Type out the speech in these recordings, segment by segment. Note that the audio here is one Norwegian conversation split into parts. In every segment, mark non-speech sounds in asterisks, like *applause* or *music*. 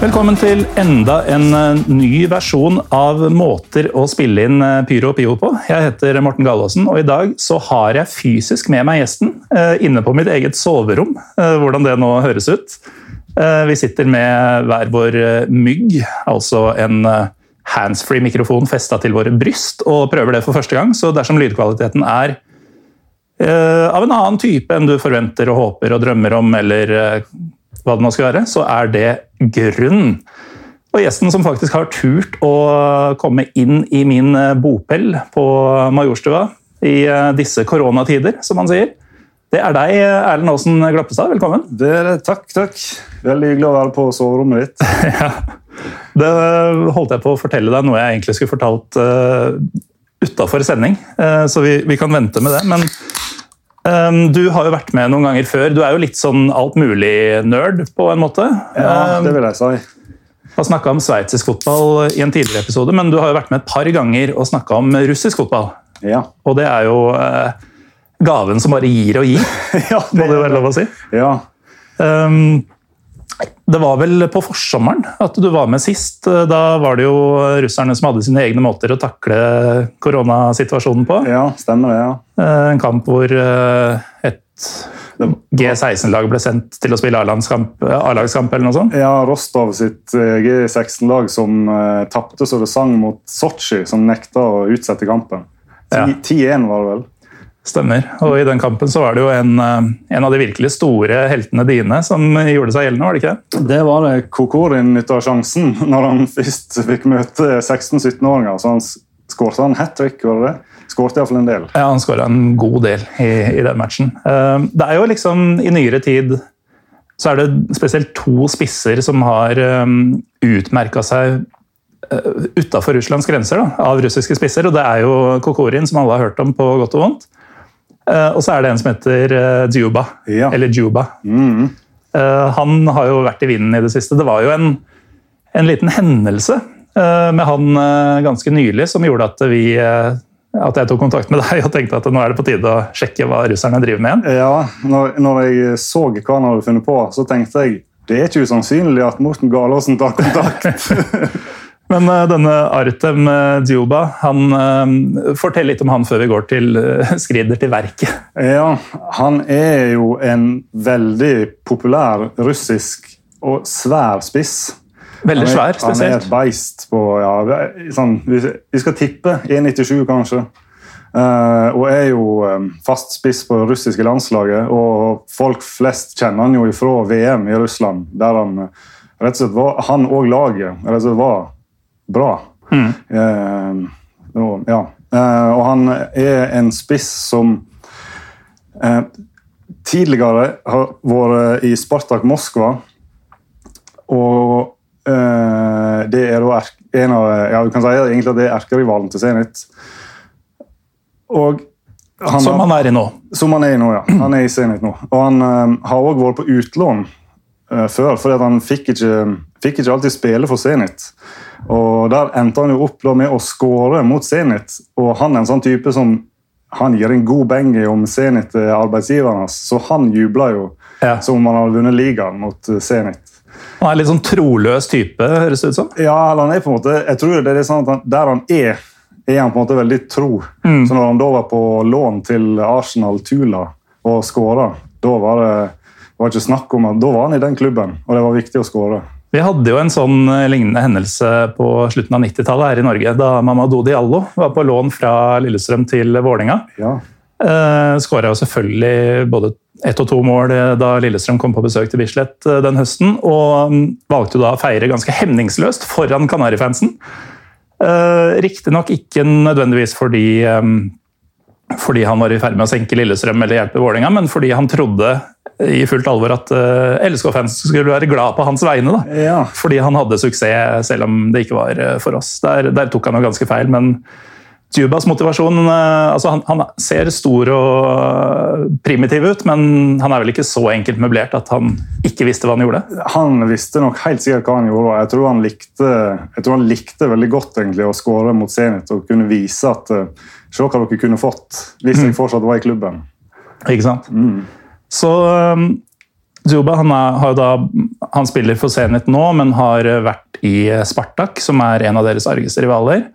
Velkommen til enda en eh, ny versjon av måter å spille inn eh, Pyro og Pio på. Jeg heter Morten Gallaasen, og i dag så har jeg fysisk med meg gjesten eh, inne på mitt eget soverom. Hvordan det nå høres ut. Vi sitter med hver vår mygg, altså en eh, handsfree mikrofon festa til våre bryst, og prøver det for første gang. Så dersom lydkvaliteten er av en annen type enn du forventer og håper og drømmer om, eller hva det nå skal være, så er det grunn. Og gjesten som faktisk har turt å komme inn i min eh, bopel på Majorstua i eh, disse koronatider, som man sier, det er deg, Erlend Aasen Glappestad. Velkommen. Det er det. Takk, takk. Veldig hyggelig å være på soverommet ditt. *laughs* Ja. Det holdt jeg på å fortelle deg noe jeg egentlig skulle fortalt uh, utafor sending, uh, så vi, vi kan vente med det. Men eh, du har jo vært med noen ganger før. Du er jo litt sånn alt mulig-nerd, på en måte. Ja, Eh, det vil jeg si. har snakka om sveitsisk fotball i en tidligere episode, men du har jo vært med et par ganger og snakka om russisk fotball. Ja. Og det er jo eh, gaven som bare gir og gir, *laughs* ja, må det være lov å si. Ja. Um, det var vel på forsommeren at du var med sist. Da var det jo russerne som hadde sine egne måter å takle koronasituasjonen på. ja, stemmer det. ja. Eh, En kamp hvor eh, et G16-lag ble sendt til å spille A-lagskamp A-lagskamp eller noe sånt. Ja, Rostov sitt eh, G16-lag som tapte så det sang mot Sotsji, som nekta å utsette kampen. 10-1 var det vel. Stemmer. Og i den kampen så var det jo en, eh, en av de virkelig store heltene dine som gjorde seg gjeldende, var det ikke det? Det var det Kokorin nytta sjansen når han først fikk møte 16-17-åringer. Så han skåret han hat trick, var det det? Skårte iallfall en del. Ja, han skåra en god del i, i den matchen. Eh, Det er jo liksom i nyere tid så er det spesielt to spisser som har um, utmerka seg utafor Russlands grenser da, av russiske spisser. og Det er jo Kokorin, som alle har hørt om på godt og vondt. Eh, og så er det en som heter uh, Djuba. Ja. Eller Djuba. Mhm. Eh, han har jo vært i vinden i det siste. Det var jo en, en liten hendelse eh, med han eh, ganske nylig som gjorde at vi eh, at jeg tok kontakt med *laughs* deg og tenkte at nå er det på tide å sjekke hva russerne driver med igjen. Ja, når, når jeg så hva han hadde funnet på, så tenkte jeg det er ikke usannsynlig at Morten Galaasen tar kontakt. *laughs* Men eh, denne Artem eh, Djuba, han, eh, fortell litt om han før vi går til *laughs* skrider til verket. Ja, han er jo en veldig populær russisk og svær spiss. Veldig svær, spesielt. Han er et beist på ja, sånn, vi, skal tippe 1,97 kanskje. Uh, og er jo um, fast spiss på det russiske landslaget. Og folk flest kjenner han jo ifra VM i Russland, der han rett og slett var, han og laget rett og slett var bra. Eh, og, ja. Eh, og han er en spiss som eh, tidligere har vært i Spartak Moskva. Og eh, det er da en av ja, du kan si egentlig at det er erkerivalen til Zenit. Og han Som han er i nå. som han er i nå, ja. Han er i Zenit nå. Og han eh, har òg vært på utlån før, fordi han fikk ikke, fikk ikke alltid spille for Zenit. Og Der endte han jo opp med å skåre mot Zenit, og han er en sånn type som han gir en god benge om Zenit til arbeidsgiveren hans, så han jubla jo Ja. som om han hadde vunnet ligaen mot eh, Zenit. Han er litt sånn troløs type, høres det ut som. Ja, eller han er på en måte, jeg tror det er sånn at han, Der han er, er han på en måte veldig tro. Så når han da var på lån til Arsenal Tula og skåra, da var det var ikke snakk om at da var han i den klubben, og det var viktig å skåre. Vi hadde jo en sånn eh, lignende hendelse på slutten av 90-tallet her i Norge, da Mamadou Diallo var på lån fra Lillestrøm til Vålinga. Ja. Eh, Skåra jo selvfølgelig både ett og to mål eh, da Lillestrøm kom på besøk til Bislett eh, den høsten. Og mm, valgte jo da å feire ganske hemningsløst foran Kanarifansen. Eh, Riktignok ikke nødvendigvis fordi, eh, fordi han var i ferd med å senke Lillestrøm eller hjelpe Vålerenga, men fordi han trodde i fullt alvor at uh, LSK-fans skulle være glad på hans vegne. da. Ja. Fordi han hadde suksess, selv om det ikke var uh, for oss. Der, der tok han jo ganske feil, men Jubas motivasjon uh, altså han, han ser stor og primitiv ut, men han er vel ikke så enkelt møblert at han ikke visste hva han gjorde? Han visste nok helt sikkert hva han gjorde. Jeg tror han likte, jeg tror han likte veldig godt egentlig å skåre mot Zenit og kunne vise at Se hva dere kunne fått hvis jeg fortsatt var i klubben. Ikke sant? Så Zuba Djuba han, er, da, han spiller for Zenit nå, men har vært i Spartak, som er en av deres argeste rivaler.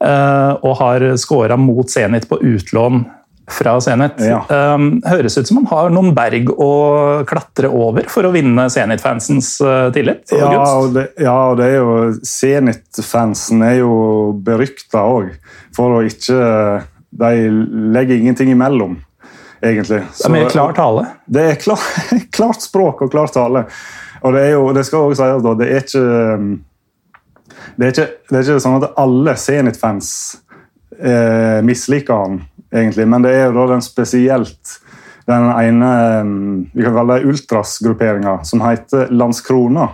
eh, og har scora mot Zenit på utlån fra Zenit. Ja. Um, høres ut som han har noen berg å klatre over for å vinne Zenit-fansens eh, tillit. og Ja, og det, ja, og det er jo Zenit-fansen er jo berykta òg for å ikke De legger ingenting imellom, egentlig. det er mer klar tale. Det er klar, *laughs* klart språk og klar tale. Og det er jo, det skal også sies da, det er ikke um, det er ikke, det er ikke sånn at alle Zenit-fans eh, misliker han, egentlig. Men det er jo da den spesielt den ene um, vi kan kalle det ultras-grupperinga, som heter Landskrona.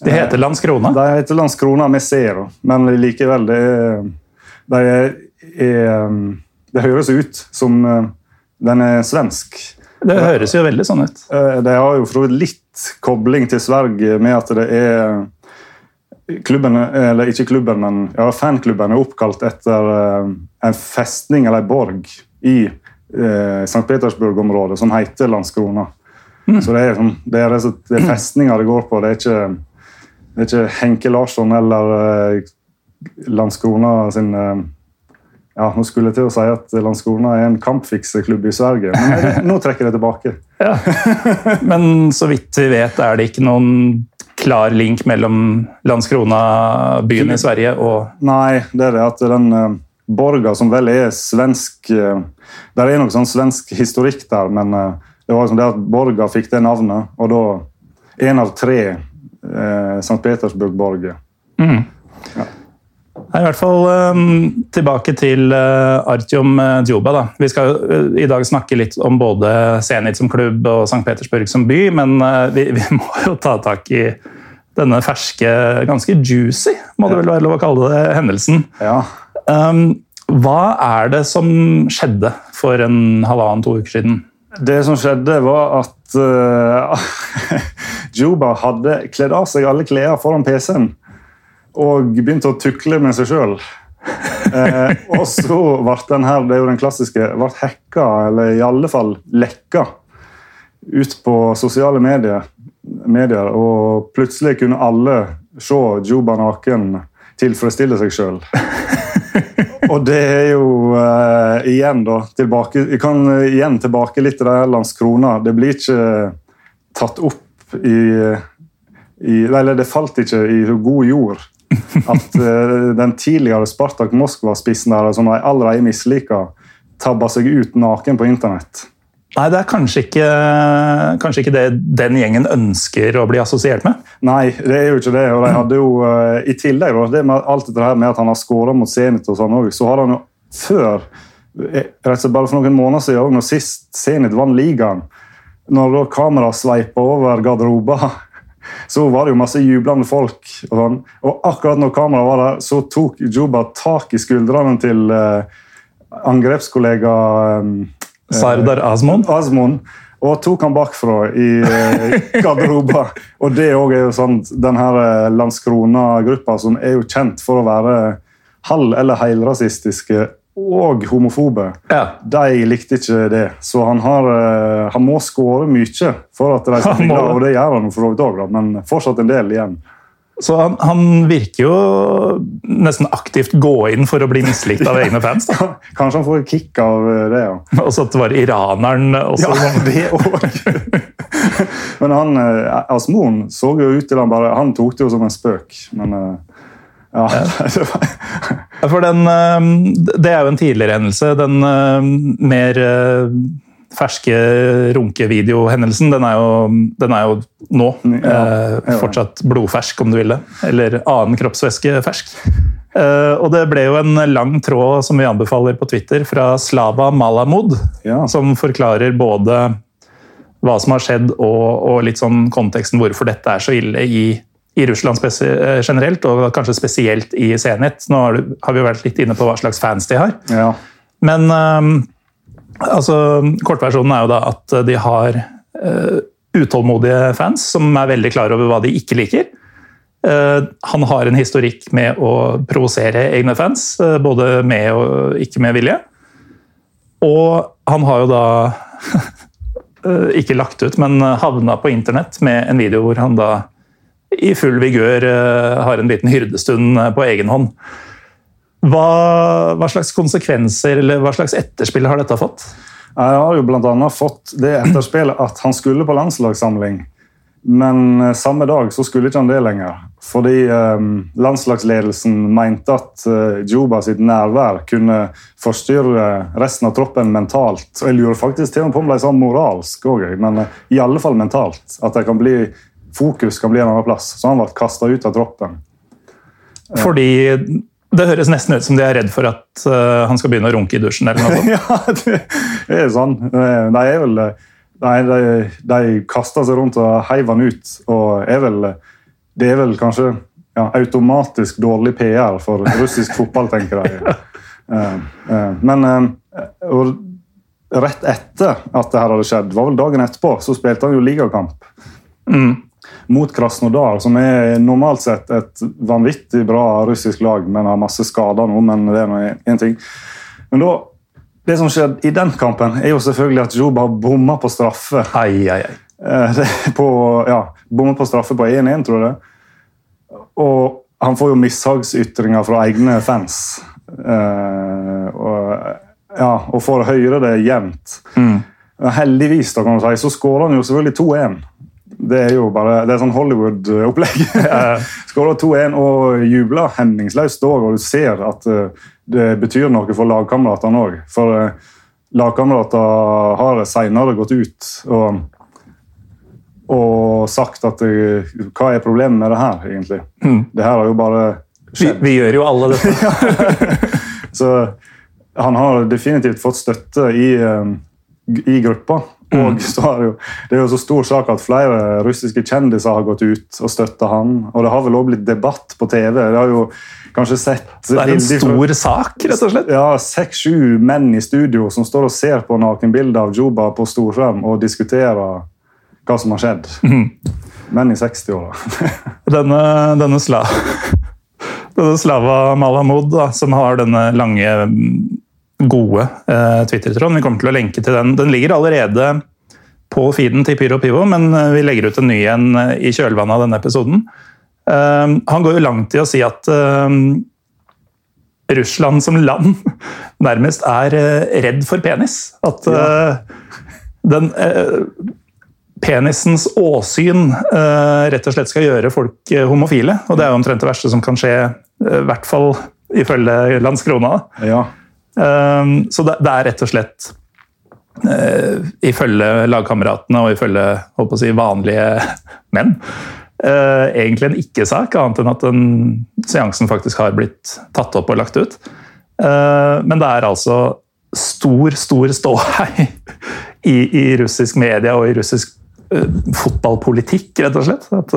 Det heter Landskrona. De heter Landskrona med zero, men likevel det er, de er, um, Det høres ut som den er svensk. Det høres jo veldig sånn ut. De Det har jo for litt kobling til Sverige med at det er klubben, eller ikke klubben, men ja, fanklubben er oppkalt etter eh, en festning eller en borg i eh, St. Petersburg-området som heter Landskrona. Så det er, sånn- det er, det er festninger det går på. Det er ikke, det er ikke Henke Larsson eller eh, Landskrona sin eh, ja, Nå skulle jeg til å si at Landskrona er en kampfikseklubb i Sverige, men nå trekker jeg tilbake. *laughs* Ja. Men så vidt vi vet, er det ikke noen klar link mellom Landskrona, byen i Sverige, og Nei, det er det at den uh, borga som vel er svensk uh, Det er noe sånn svensk historikk der, men uh, det var liksom det at borga fikk det navnet, og da en av tre St. Petersburg-borger. Nei, I hvert fall um, tilbake til uh, Artyom uh, Djuba. Da. Vi skal uh, i dag snakke litt om både Zenit som klubb og St. Petersburg som by, men vi, vi må jo ta tak i denne ferske, ganske juicy, må det vel være lov å kalle det, hendelsen. Ja. Um, hva er det som skjedde for en halvannen-to uker siden? Det som skjedde, var at *laughs* uh, Juba hadde kledd av seg alle klær foran PC-en og begynte å tukle med seg sjøl. *laughs* Eh, og så ble den her, det er jo den klassiske, ble hacka, eller i alle fall lekka, ut på sosiale medier. medier og plutselig kunne alle se Juba naken tilfredsstille seg sjøl. *laughs* Og det er jo eh, igjen, da tilbake, Vi kan igjen tilbake litt til det her Landskrona. Det blir ikke tatt opp i, i Eller det falt ikke i god jord at eh, den tidligere Spartak Moskva-spissen der, som de allerede misliker, tabba seg ut naken på internett. Nei, det er kanskje ikke, kanskje ikke det den gjengen ønsker å bli assosiert med. Nei, det er jo ikke det. og de hadde jo, eh, I tillegg det med alt dette her med at han har skåra mot Zenit, og sånn også, så har han jo før eh, rett og slett bare for noen måneder siden, når sist Zenit vant ligaen, når da kameraet sveipa over garderober, så var det jo masse jublende folk. Og, sånn. og akkurat når kameraet var der, så tok Juba tak i skuldrene til eh, angrepskollega eh, Sardar Azmon. Asmon og tok han bakfra i eh, *laughs* garderoba. og det òg er jo sånn den her eh, Landskrona-gruppa som er jo kjent for å være halv- eller helrasistiske og homofobe. Ja. De likte ikke det, så han, har, eh, han må skåre mye for at de skal bli glad, og det gjør han for så vidt òg, men fortsatt en del igjen. Så han, han virker jo nesten aktivt gå inn for å bli mislikt av egne fans. Da. *laughs* Kanskje han får et kick av eh, det, ja. Også at det var iraneren også. Ja, det òg. *laughs* Men han, eh, Asmoen så jo ut til han bare Han tok det jo som en spøk, men *laughs* ja. For den, eh, det er jo en tidligere hendelse. Den eh, mer eh, ferske runkevideohendelsen, den, er jo- den er jo nå. Ja, eh, ja. fortsatt blodfersk, om du vil det. Eller annen kroppsvæske fersk. Eh, og det ble jo en lang tråd som vi anbefaler på Twitter, fra Slava Malamud, Ja. som forklarer både hva som har skjedd, og, og litt sånn konteksten hvorfor dette er så ille i, i Russland eh, generelt, og kanskje spesielt i Zenit. Nå har, du, har vi jo vært litt inne på hva slags fans de har. Ja. Men ehm, altså, kortversjonen er jo da at de har eh, utålmodige fans som er veldig klar over hva de ikke liker. Eh, han har en historikk med å provosere egne fans, både med og ikke med vilje. Og han har jo da *laughs* ikke lagt ut, men havna på internett med en video hvor han da i full vigør eh, har en liten hyrdestund eh, på egen hånd. Hva, hva slags konsekvenser eller hva slags etterspill har dette fått? Jeg har jo annet fått det etterspillet at han skulle på landslagssamling. Men eh, samme dag så skulle ikke han det lenger. Fordi landslagsledelsen mente at Juba sitt nærvær kunne forstyrre resten av troppen mentalt. Og jeg lurer faktisk til og med på om er sånn moralsk òg, men i alle fall mentalt. At det kan bli, fokus kan bli en annen plass. Så han ble kasta ut av troppen. Fordi det høres nesten ut som de er redd for at uh, han skal begynne å runke i dusjen. eller noe sånt. *laughs* ja, det, er sånn. De er vel Nei, de, de kasta seg rundt og heiv han ut. Og er vel, det er vel kanskje ja, automatisk dårlig PR for russisk fotball, tenker jeg. Uh, uh, Men uh, rett etter at det her hadde skjedd, var vel dagen etterpå, så spilte han jo ligakamp. Mot Krasnodar, som er normalt sett et vanvittig bra russisk lag, men har masse skader nå. Men det er nå én ting. Men da, det som skjedde i den kampen, er jo selvfølgelig at Juba bomma på straffe. Ai, ai, ai. Eh, er på, ja, bomma på straffe på 1-1, tror jeg det. Og han får jo mishagsytringer fra egne fans. Eh, og, ja, og får høre det jevnt. Heldigvis da, kan du si, så skårer han jo selvfølgelig 2-1. Det er jo bare, det er sånn Hollywood-opplegg. *laughs* Skåler 2-1 og jubler hemningsløst òg, og du ser at eh, det betyr noe for lagkameratene òg. For eh, lagkamerater har senere gått ut og, og sagt at eh, Hva er problemet med det her, egentlig? Det her har jo bare skjedd. vi gjør jo alle dette. *laughs* Så han har definitivt fått støtte i, i gruppa. Og så har det, jo, det er jo så stor sak at flere russiske kjendiser har gått ut og støtta han. Og det har vel også blitt debatt på TV. Det har jo kanskje sett Det er en stor sak, rett og slett. ja, Seks-sju menn i studio som står og ser på nakenbilder av Juba på storskjerm og diskuterer hva som har skjedd. Menn i 60-åra. *laughs* Denne, denne, sla, *laughs* denne Slava Malamud, da, som har denne lange, mm, gode eh, Twitter-tråden. Vi kommer til å lenke til den. Den ligger allerede på feeden til Pyro Pivo, men eh, vi legger ut en ny en eh, i kjølvannet av denne episoden. Han går jo langt i å si at Russland som land *laughs* nærmest er redd for penis. At eh, den penisens åsyn rett og slett skal gjøre folk homofile. Og det er jo omtrent det verste som kan skje, i hvert fall ifølge Landskrona. Ja. Eh, så det, er rett og slett eh, ifølge lagkameratene og ifølge å si, vanlige *laughs* menn eh, egentlig en ikke-sak, annet enn at den seansen faktisk har blitt tatt opp og lagt ut. Eh, men det er altså stor, stor ståhei *laughs* i, i russisk media og i russisk fotballpolitikk, rett og slett. At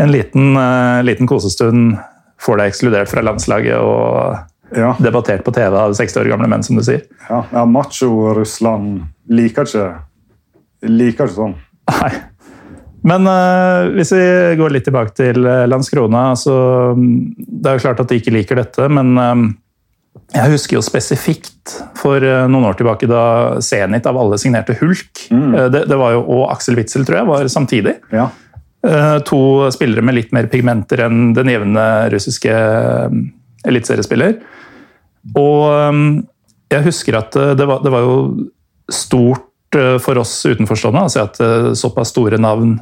en liten, liten kosestund får deg ekskludert fra landslaget og Ja. debattert på TV av 60 år gamle menn, som du sier. ja, ja Macho-Russland liker ikke liker ikke sånn. Nei. Men uh, hvis vi går litt tilbake til eh, Landskrona, så mm, Det er jo klart at de ikke liker dette, men um, jeg husker jo spesifikt for uh, noen år tilbake da Zenit av alle signerte Hulk. Eh, det, det var jo, Og Aksel Witzel, tror jeg, var samtidig. Ja. To spillere med litt mer pigmenter enn den jevne russiske eh, eliteseriespiller. Og eh, jeg husker at eh, det var, det var jo stort eh, for oss utenforstående å se at eh, såpass store navn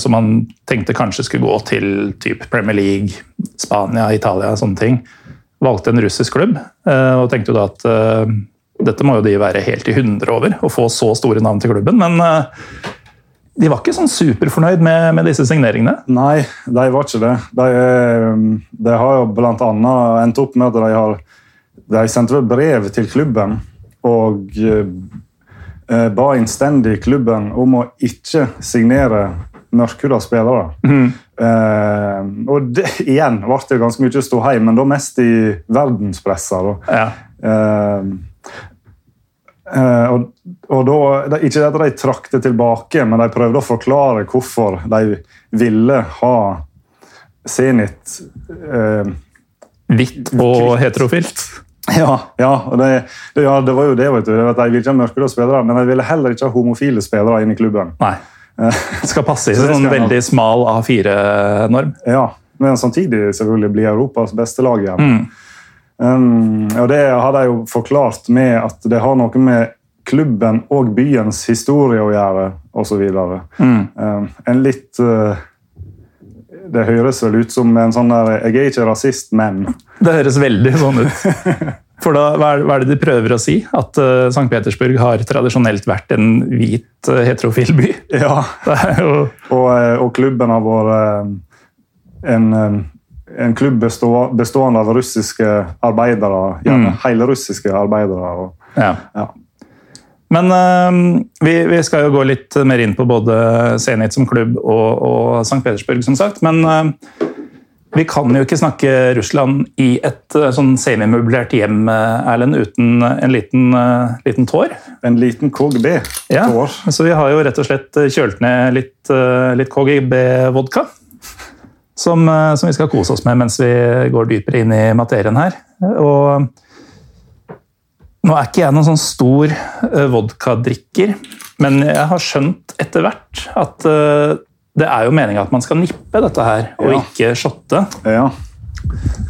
som man tenkte kanskje skulle gå til typ Premier League, Spania, Italia, sånne ting, valgte en russisk klubb. Og tenkte jo da at dette må jo de være helt i hundre over, å få så store navn til klubben. Men de var ikke sånn superfornøyd med, med disse signeringene. Nei, de var ikke det. De, eh, de har jo annet endt opp med at de har De sendte brev til klubben og eh, eh, ba innstendig klubben om å ikke signere mørkhuda spillere. Eh, og det, igjen ble det ganske mye ståhei, men da mest i verdenspressa. Da. Ja. Eh, eh, og, og da, det, Ikke at de trakk det tilbake, men de prøvde å forklare hvorfor de ville ha Zenit Hvitt og heterofilt. Ja, ja, det, det, ja, det var jo det. vet du. Jeg ville ikke ha mørkhuda spillere, men jeg ville heller ikke ha homofile spillere inn i klubben. Nei. Det skal passe i en sånn jeg veldig smal A4-norm. Ja, Men samtidig selvfølgelig bli Europas beste lag igjen. Um, og Det har de jo forklart med at det har noe med klubben og byens historie å gjøre, osv. Um, en litt uh, Det høres vel ut som en sånn der Jeg er ikke rasist, men *laughs* Det høres veldig sånn ut. For da, hva er, hva er det de prøver å si? At uh, St. Petersburg har tradisjonelt vært en hvit uh, heterofil by? Ja. *laughs* Det jo Og, eh, og klubben har vært eh, en, eh, en klubb bestå, bestående av russiske arbeidere. Gjerne helrussiske arbeidere. Og, Ja. ja. Men eh, vi, vi skal jo gå litt mer inn på både Zenit som klubb og, og St. Petersburg, som sagt. Men eh, vi kan jo ikke snakke Russland i et eh, sånn semimøblert hjem, eh, Erlend, uten en liten, eh, liten tår. En liten KGB. Ja, så vi har jo rett og slett kjølt ned litt, litt KGB-vodka. Som, som vi skal kose oss med mens vi går dypere inn i materien her. Og nå er ikke jeg noen sånn stor eh, vodkadrikker, men jeg har skjønt etter hvert at eh, det er jo meninga at man skal nippe dette her, og Ja. ikke shotte. Ja.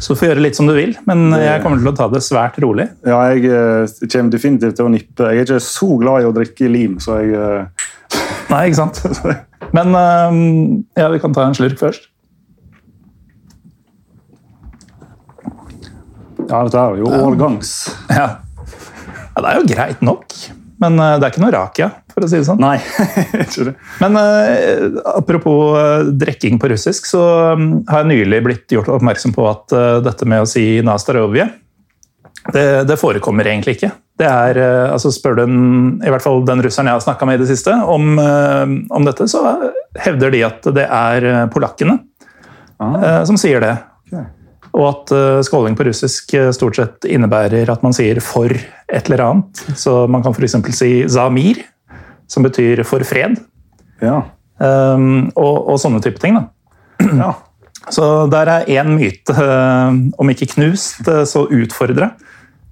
Så du får gjøre litt som du vil, men jeg kommer til å ta det svært rolig. Ja, jeg eh, kommer definitivt til å nippe. Jeg er ikke så glad i å drikke lim, så jeg Nei, ikke sant? *laughs* Men ja, vi kan ta en slurk først. Ja, dette er jo årgangs. Ja. Ja, det er jo greit nok, men eh, det er ikke noe rakia, for å si det sånn. Nei, *laughs* ikke det. Men uh, apropos uh, drikking på russisk, så um, har jeg nylig blitt gjort oppmerksom på at uh, dette med å si nastarovje, det, det forekommer egentlig ikke. Det er, altså Spør du en, i hvert fall den russeren jeg har snakka med i det siste om, om dette, så hevder de at det er polakkene eh, som sier det. Og at eh, skåling på russisk eh, stort sett innebærer at man sier 'for et eller annet'. Så man kan f.eks. si 'zamir', som betyr 'for fred'. Ja. Um, og, og sånne type ting. Da. ja. *clears throat* Så der er én myte, eh, om ikke knust, så utfordra.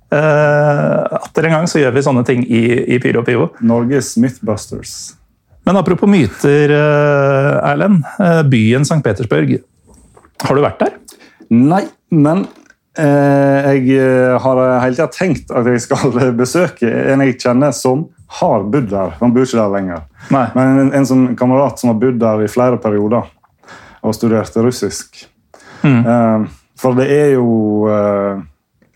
Uh, Atter en gang så gjør vi sånne ting i, i Pyro og Pivo. Norges Mythbusters. Men apropos myter, Erlend. Byen St. Petersburg. Har du vært der? Nei, men eh, jeg eh, har hele tida tenkt at jeg skal besøke en jeg kjenner som har bodd der. Han bor ikke der lenger. Nei. Men en, en som, kamerat som har bodd der i flere perioder og studerte russisk. Eh, for det er jo eh,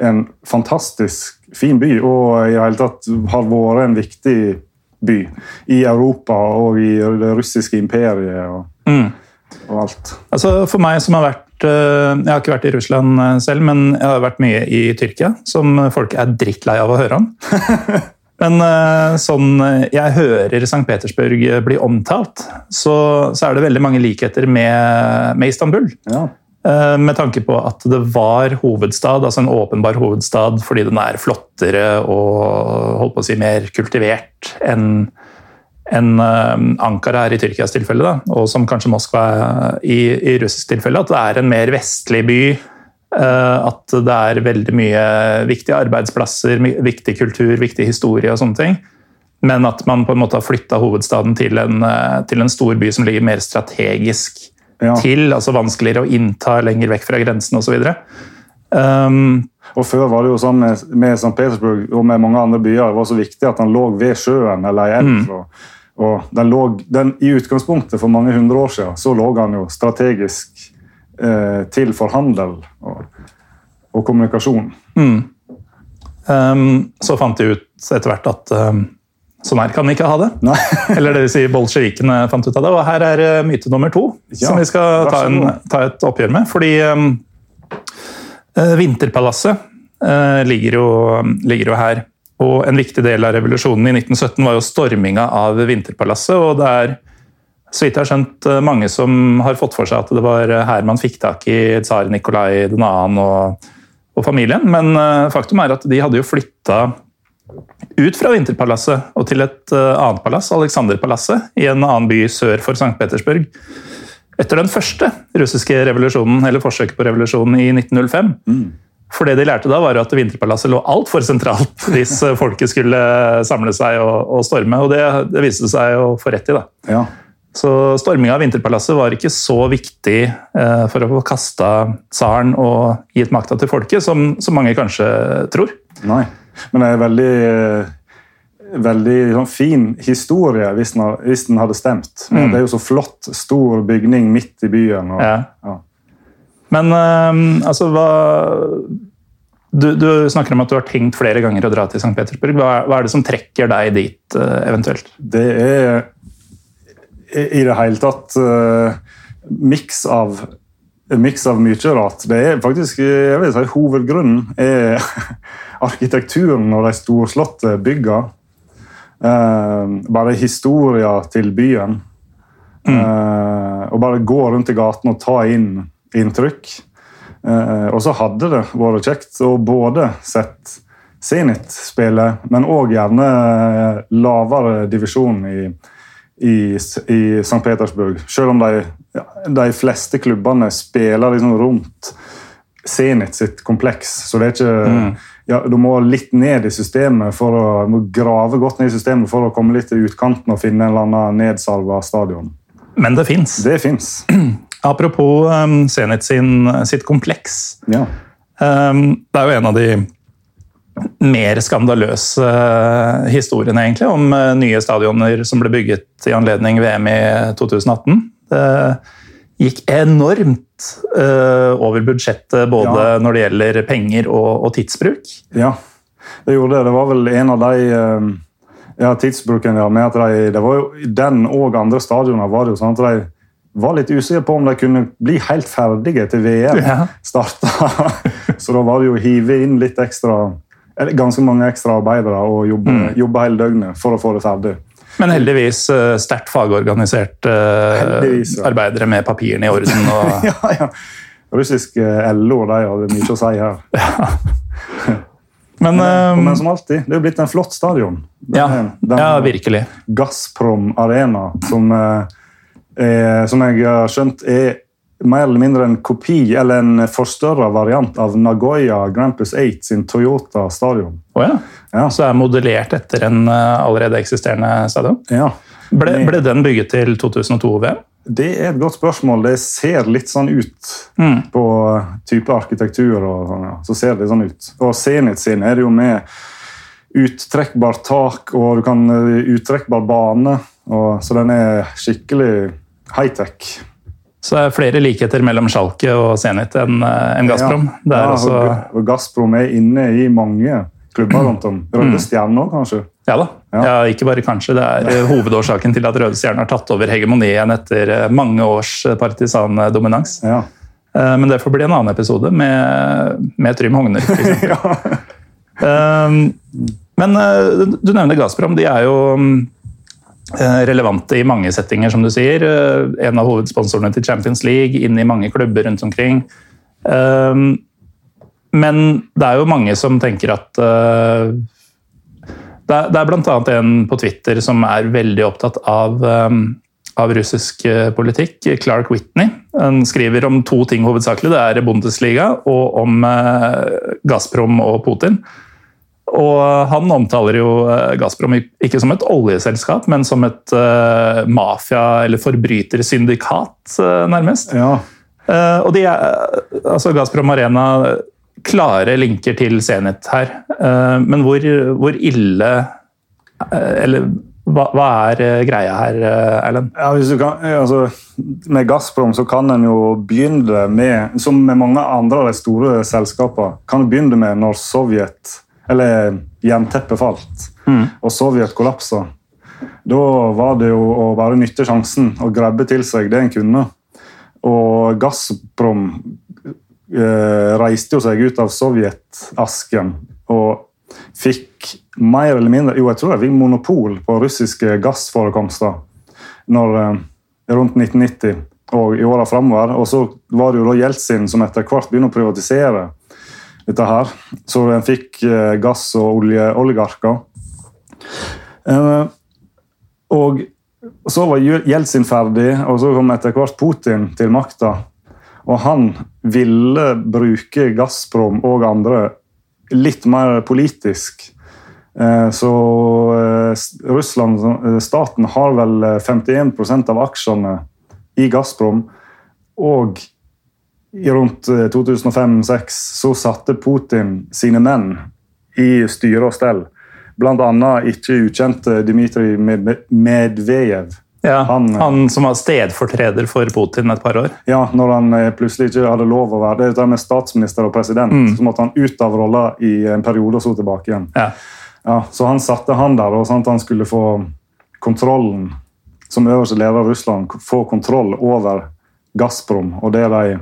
en fantastisk fin by, og i det hele tatt har vært en viktig by i Europa og i det russiske imperiet og, og alt. Altså For meg som har vært eh, Jeg har ikke vært i Russland eh, selv, men jeg har vært mye i Tyrkia, som folk er drittlei av å høre om. *laughs* Men eh, sånn eh, jeg hører St. Petersburg bli omtalt, så, så er det veldig mange likheter med, med Istanbul. Ja. Eh, Med tanke på at det var hovedstad, altså en åpenbar hovedstad, fordi den er flottere og holdt på å si mer kultivert enn enn eh, Ankara er i Tyrkias tilfelle, da, og som kanskje Moskva er i, i russisk tilfelle. At det er en mer vestlig by. eh, At det er veldig mye viktige arbeidsplasser, viktig kultur, viktig historie og sånne ting. Men at man på en måte har flytta hovedstaden til en, eh, til en stor by som ligger mer strategisk Ja. til, altså vanskeligere å innta lenger vekk fra grensen osv. Um, Og Før var det jo sånn med, med St. Petersburg og med mange andre byer, det var så viktig at den lå ved sjøen eller ei elv. Og, og den lå, den, I utgangspunktet for mange hundre år siden så lå den jo strategisk eh, til for handel og, og kommunikasjon. Um, så fant de ut etter hvert at um, sånn her kan vi ikke ha det. Nei. *laughs* Eller det vil si bolsjevikene fant ut av det. Og her er uh, myte nummer to Ja, som vi skal ta, en, ta et oppgjør med. Fordi um, Vinterpalasset uh, ligger, jo, ligger jo her. Og en viktig del av revolusjonen i 1917 var jo storminga av Vinterpalasset. og det er så vidt jeg har skjønt, uh, mange som har fått for seg at det var her man fikk tak i tsar Nikolai 2. og, og familien. Men uh, faktum er at de hadde jo flytta ut fra Vinterpalasset og til et annet palass, Alexanderpalasset, i en annen by sør for St. Petersburg. Etter den første russiske revolusjonen, eller forsøket på revolusjonen i 1905. For det de lærte da, var at Vinterpalasset lå altfor sentralt *laughs* hvis uh, folket skulle samle seg og, og storme, og det, det viste seg å få rett i. da. Ja. Så storminga av Vinterpalasset var ikke så viktig eh, for å få kasta tsaren og gitt makta til folket, som, som mange kanskje tror. Nei. Men det er veldig eh, veldig sånn, fin historie hvis den, hvis den hadde stemt. Men Det er jo så flott, stor bygning midt i byen. Og, Ja. ja. Men eh, altså, hva du, du snakker om at du har tenkt flere ganger å dra til St. Petersburg. Hva, hva er det som trekker deg dit, eh, eventuelt? Det er i det hele tatt uh, miks av miks av mye rart. Det er faktisk jeg vil si, Hovedgrunnen er *laughs* arkitekturen og de storslåtte byggene. Uh, bare historien til byen. Uh, og bare gå rundt i gaten og ta inn inntrykk. Uh, og så hadde det vært kjekt å både sett Zenit spille, men òg gjerne eh, lavere divisjon i, i, i St. Petersburg. Selv om de, de fleste klubbene spiller liksom rundt Zenit sitt kompleks. Så det er ikke ja, Du må litt ned i systemet for å må grave godt ned i systemet for å komme litt til utkanten og finne en eller annen nedsalva stadion. Men det fins. Det fins. *clears throat* Apropos um, Zenit sin, sitt kompleks. Ja. Um, det er jo en av de mer skandaløse uh, historiene egentlig, om uh, nye stadioner som ble bygget i anledning VM i 2018. Det gikk enormt uh, over budsjettet både Ja. når det gjelder penger og, og tidsbruk. Ja, det gjorde det. Det var vel en av de uh, ja, tidsbruken ja, med at de, det var jo, den og andre stadioner var det jo sånn at de var litt usikre på om de kunne bli helt ferdige til VM Ja. starta. Så da var det jo å hive inn litt ekstra eller ganske mange ekstra arbeidere og jobbe, jobbe hele døgnet for å få det ferdig. Men heldigvis uh, sterkt fagorganiserte uh, ja. arbeidere med papirene i orden. Og, *laughs* ja, ja. Russisk eh, LO de hadde mye å si her. *laughs* men men, Men som alltid, det er jo blitt en flott stadion. Den ja, den ja, virkelig. Gazprom Arena, som, eh, er, som jeg har skjønt er mer eller mindre en kopi eller en forstørra variant av Nagoya Grampus 8 sin Toyota stadion. Oh ja. Ja. Så er modellert etter en uh, allerede eksisterende stadion. Ja. Ble, ble den bygget til 2002-VM? Det er et godt spørsmål. Det ser litt sånn ut på type arkitektur. og sånn, ja. Så ser det sånn ut. Og Zenit sin er det jo med uttrekkbart tak, og du kan eh, uttrekkbar bane. Og, så den er skikkelig high-tech. Så det er flere likheter mellom Schalke og Zenit enn en enn Gazprom. Det er ja, også, og, og Gazprom er inne i mange klubber *clears throat* rundt om. Røde Stjerner, kanskje. ja da. Ja. Ja, ikke bare kanskje. Det er eh, *laughs* hovedårsaken til at Røde Stjerne har tatt over hegemonien etter eh, mange års eh, partisandominans. Ja. Eh, Men det får bli en annen episode med, med Trym Hogner. eksempel. *laughs* Um, men eh, du nevner Gazprom. De er jo mm, eh, relevante i mange settinger, som du sier. Eh, En av hovedsponsorene til Champions League, inn i mange klubber rundt omkring. Um, Men det er jo mange som tenker at eh, Det er, bl.a. en på Twitter som er veldig opptatt av, av russisk eh, politikk. Clark Whitney. Han skriver om to ting hovedsakelig. Det er Bundesliga og om eh, Gazprom og Putin. Og han omtaler jo eh, Gazprom ikke som et oljeselskap, men som et uh, mafia- eller forbrytersyndikat, uh, nærmest. ja. Uh, og de er, altså Gazprom Arena klare linker til Zenit her. Eh, men hvor, hvor ille eh, Eller hva, hva er eh, greia her, eh, Erlend? Ja, hvis du kan, altså, med Gazprom så kan en jo begynne med, som med mange andre av de store selskapene, kan begynne med når Sovjet Eller jernteppet falt, og Sovjet kollapsa. Da var det jo å bare nytte sjansen og grabbe til seg det en kunne. Og Gazprom eh, reiste jo seg ut av Sovjetasken og fikk mer eller mindre Jo, jeg tror de fikk monopol på russiske gassforekomster når, eh, rundt 1990 og i åra framover. Og så var det jo da Jeltsin som etter hvert begynner å privatisere dette her. Så en fikk eh, gass- og oljeoligarker. Eh, og så var Jeltsin ferdig, og så kom etter hvert Putin til makta. Og han ville bruke Gazprom og andre litt mer politisk. Eh, så Russland, staten, har vel 51% av aksjene i Gazprom. Og i rundt 2005-2006 så satte Putin sine menn i styre og stell. Blant annet ikke ukjente Dmitrij Medvejev. Ja, han, han, som var stedfortreder for Putin et par år? Ja, når han plutselig ikke hadde lov å være det med statsminister og president. Mm. Så måtte han ut av rolla i en periode og så tilbake igjen. Ja. Ja, så han satte han der, og sånn at han skulle få kontrollen som øverste leder av Russland, få kontroll over Gazprom og det de,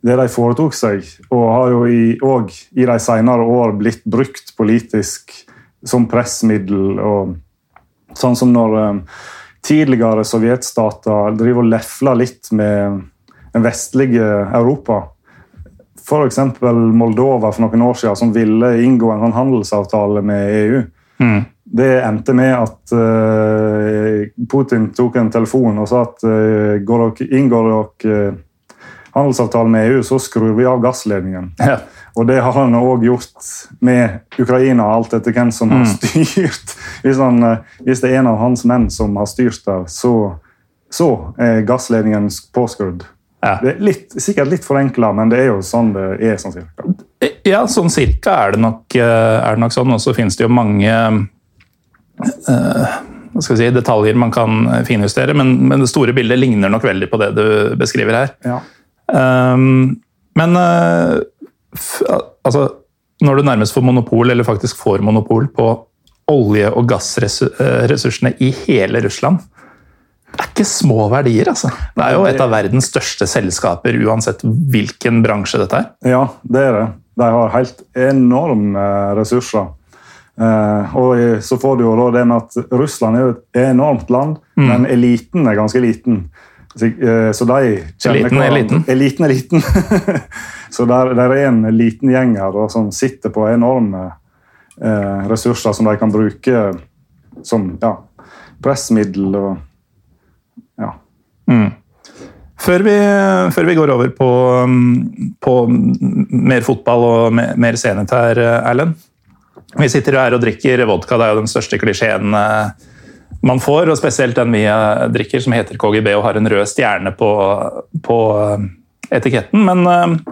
det de foretok seg. Og har jo i, og i de senere år blitt brukt politisk som pressmiddel. og Sånn som når um, tidligere sovjetstater driver og lefler litt med den vestlige Europa. F.eks. Moldova for noen år siden, som ville inngå en sånn handelsavtale med EU. Mm. Det endte med at uh, Putin tok en telefon og sa at uh, går dere, inngår dere uh, handelsavtale med EU, så skrur vi av gassledningen. Ja. *laughs* Og det har han òg gjort med Ukraina, alt etter hvem som har mm. styrt. *laughs* Hvis, han, hvis, det er en av hans menn som har styrt der, så, så er gassledningen påskrudd. Ja. Det er litt, sikkert litt forenkla, men det er jo sånn det er. sånn cirka. Ja, sånn cirka er det nok, er det nok sånn. Og så finnes det jo mange uh, si, detaljer man kan finjustere, men, men, det store bildet ligner nok veldig på det du beskriver her. Ja. Um, men uh, altså, når du nærmest får monopol, eller faktisk får monopol på olje- og gassressursene i hele Russland, det er ikke små verdier, altså. Det er jo et av verdens største selskaper, uansett hvilken bransje dette er. Ja, det er det. De har helt enorme ressurser. Eh, og så får du jo det med at Russland er jo et enormt land, mm. men eliten er ganske liten. Så, eh, så de Eliten er liten? Eliten er liten. *laughs* så der, der, er en liten gjeng her da, som sitter på enorme eh, ressurser som de kan bruke som ja, pressmiddel. og ja. Mm. Før, vi, før, vi, går over på, på mer fotball og mer, mer senhet her, Erlend. Vi sitter her og drikker vodka, det er jo den største klisjeen eh, man får. Og spesielt den vi eh, drikker, som heter KGB og har en rød stjerne på, på eh, etiketten. Men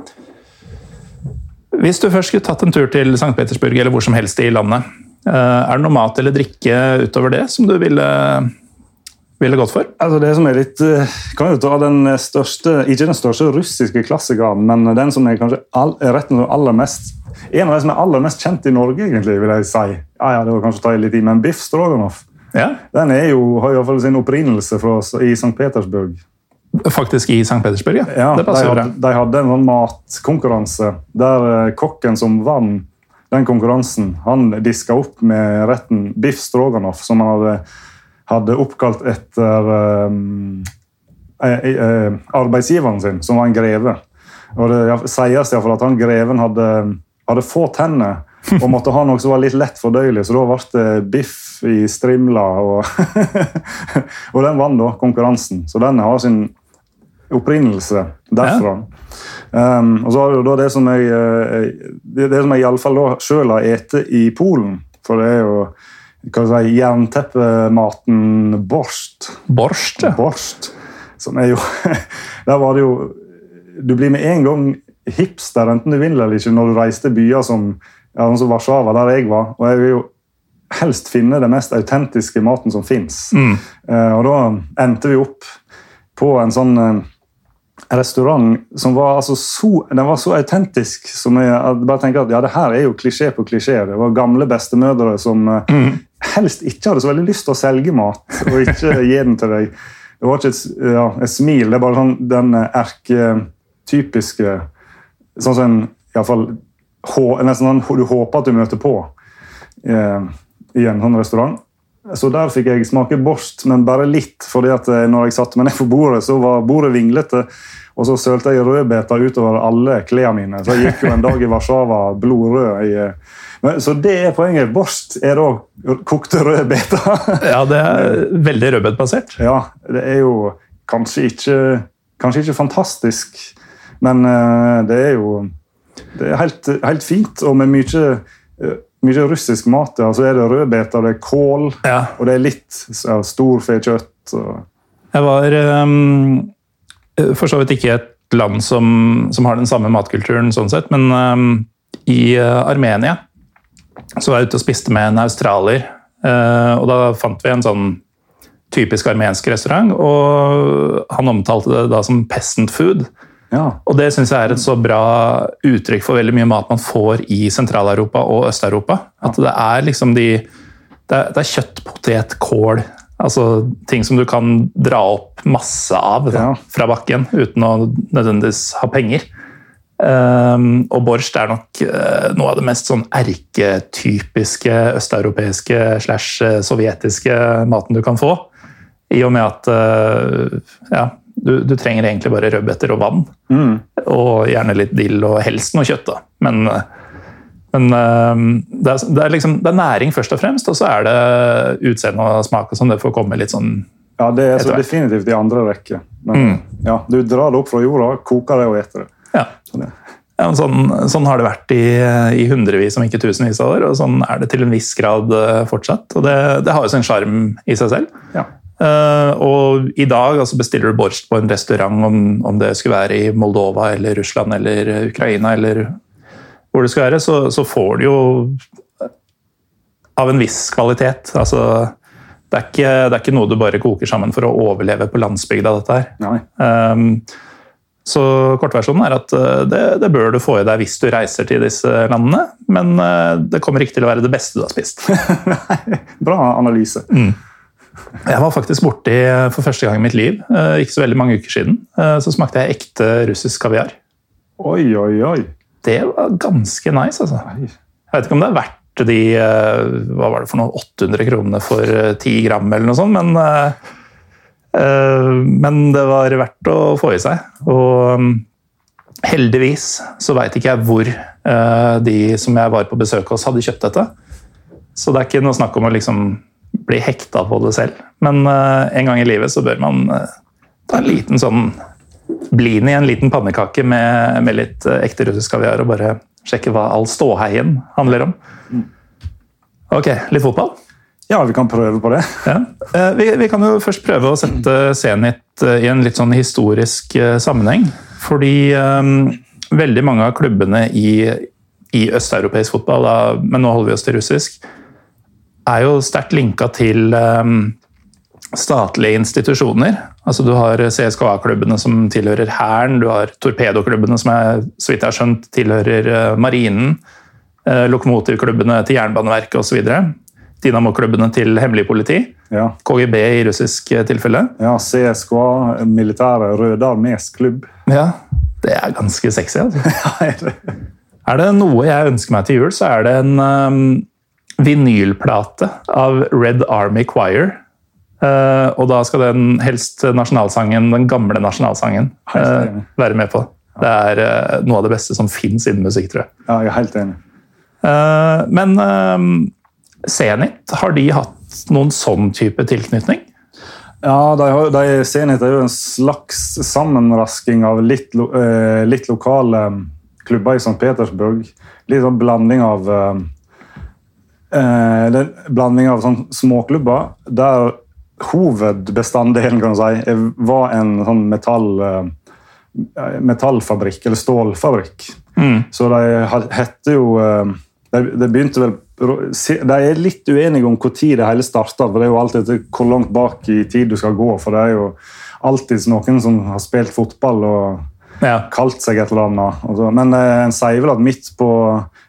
hvis du først skulle tatt en tur til St. Petersburg eller hvor som helst i landet, er det noe mat eller drikke utover det som du ville ville gått for? Altså det som er litt, eh, kan jo ta den største, Ikke den største russiske klassikeren, men den som er kanskje all, retten som aller mest En av de som er aller mest kjent i Norge, egentlig, vil jeg si. Ja, ja, det var kanskje å ta litt i, men Biff Stroganoff ja. den er jo, har iallfall sin opprinnelse fra, i St. Petersburg. Faktisk i St. Petersburg, ja. ja det de hadde, de hadde en sånn matkonkurranse der eh, kokken som vant den konkurransen, han diska opp med retten biff stroganoff, som han hadde hadde oppkalt etter um, arbeidsgiveren sin, som var en greve. Og Det sies iallfall at han greven hadde, hadde få tenner og måtte ha noe som var litt lett fordøyelig, så da ble det biff i strimla. Og, *laughs* og den vant da konkurransen, så den har sin opprinnelse derfra. Ja. Um, og så har du da det som jeg, det, det som jeg iallfall sjøl har spist i Polen. For det er jo hva si, jernteppematen borst. Borst, ja. Borst, som er jo *laughs* Der var det jo Du blir med en gang hipster, enten du vil eller ikke, når du reiser til byer som, som Warszawa, der jeg var. Og jeg vil jo helst finne den mest autentiske maten som fins. Mm. Uh, og da endte vi opp på en sånn uh, restaurant som var altså så, den var så autentisk som jeg, jeg bare tenker at ja, det her er jo klisjé på klisjé. Det var gamle bestemødre som eh, Mm. helst ikke hadde så veldig lyst til å selge mat og ikke gi den til deg. Det var ikke et, ja, et smil, det er bare sånn, den erketypiske Sånn som en, i alle fall, hå, nesten sånn du håper at du møter på eh, i en sånn restaurant. Så der fikk jeg smake borst, men bare litt. fordi at eh, når jeg satte meg ned for bordet, så var bordet vinglete. Og så sølte jeg rødbeter utover alle klærne mine. Så jeg gikk jo en dag i Warszawa blodrød. i... eh, Men, så det er poenget. Borst er da kokte rødbeter. Ja, det er *laughs* veldig rødbetbasert. ja, det er jo kanskje ikke, kanskje ikke fantastisk, men det er jo det er helt, helt fint. Og med mye, eh, mye russisk mat. Så er det rødbeter, det er kål, Ja. og det er litt ja, storfekjøtt. og- Jeg var um, for så vidt ikke et land som, som har den samme matkulturen, sånn sett, men um, i Armenia så var jeg ute og spiste med en australier. Uh, og da fant vi en sånn typisk armensk restaurant, og han omtalte det da som peasant food. Ja. Og det syns jeg er et så bra uttrykk for veldig mye mat man får i Sentral-Europa og Øst-Europa. At det er liksom de Det er, det er kjøtt, potet, kål. Altså ting som du kan dra opp masse av da, fra bakken uten å nødvendigvis ha penger. Um, og borsj er nok uh, noe av det mest sånn erketypiske østeuropeiske slash eh, sovjetiske maten du kan få. I og med at uh, ja, du, du trenger egentlig bare rødbeter og vann. Og gjerne litt dill og helst noe kjøtt. da. Men, men eh, det, er, det, er liksom, det er næring først og fremst, og så er det utseende og smak og sånn. Det får komme litt sånn ja, det er så definitivt i andre rekke. Men ja, du drar det opp fra jorda, koker det og eter det. Ja. Sånn, ja. Ja, sånn, sånn har det vært i, i hundrevis, om ikke tusenvis av år, og sånn er det til en viss grad eh, fortsatt. Og det, det har jo sin sjarm i seg selv. Ja. Eh, og i dag altså bestiller du borst på en restaurant, om, om det skulle være i Moldova eller Russland eller Ukraina eller hvor det skal være, så, så får du jo av en viss kvalitet. Altså, det, er ikke, det er ikke noe du bare koker sammen for å overleve på landsbygda, dette her. Um, så kortversjonen er at uh, det, det bør du få i deg hvis du reiser til disse landene, men uh, det kommer ikke til å være det beste du har spist. *laughs* Bra analyse. Jeg var faktisk borti uh, for første gang i mitt liv, uh, ikke så veldig mange uker siden, uh, så smakte jeg ekte russisk kaviar. Oi, oi, oi. Det var ganske nice, altså. Jeg vet ikke om det er verdt de hva var det for noe, 800 kronene for uh, 10 gram, eller noe sånt, men Eh, Men det var verdt å få i seg. Og um, heldigvis så veit ikke jeg hvor eh, de som jeg var på besøk hos, hadde kjøpt dette. Så det er ikke noe snakk om å liksom bli hekta på det selv. Men eh, en gang i livet så bør man eh, ta en liten sånn blini, en liten pannekake med, med litt eh, ekte russisk kaviar og bare sjekke hva all ståheien handler om. Ok, litt fotball? Ja, vi kan prøve på det. Ja. Vi, vi kan jo først prøve å sette Zenit i en litt sånn historisk sammenheng. Fordi um, veldig mange av klubbene i, i østeuropeisk fotball, da, men nå holder vi oss til russisk, er jo sterkt linka til eh, statlige institusjoner. Altså Du har CSKA-klubbene som tilhører Hæren, du har torpedoklubbene som jeg, så vidt jeg har skjønt tilhører eh, Marinen, eh, lokomotivklubbene til Jernbaneverket osv. Dynamo-klubbene til hemmelig politi. Ja, KGB i russisk eh, tilfelle. ja CSKA, militære Røde armés klubb. Ja, Det er ganske sexy. altså. *laughs* Er det? Er det noe jeg ønsker meg til jul, så er det en um, vinylplate av Red Army Choir. Uh, og da skal den helst nasjonalsangen, den gamle nasjonalsangen, eh, være med på. Det er uh, noe av det beste som fins innen musikk, tror jeg. ja, jeg er helt enig. Men Zenit, har de hatt noen sånn type tilknytning? Ja, de, har- de Zenit er jo en slags sammenrasking av litt, litt lokale klubber i St. Petersburg. Litt sånn blanding av eh, eh, blanding av sånn småklubber der hovedbestanddelen kan du si, var en sånn metall, eh, metallfabrikk, eller stålfabrikk. Så de hette jo eh, de, de begynte vel De er litt uenige om når det hele starta. For det er jo alltid etter hvor langt bak i tid du skal gå. For det er jo alltid noen som har spilt fotball og Ja. kalt seg et eller annet. Men eh, en sier vel at midt på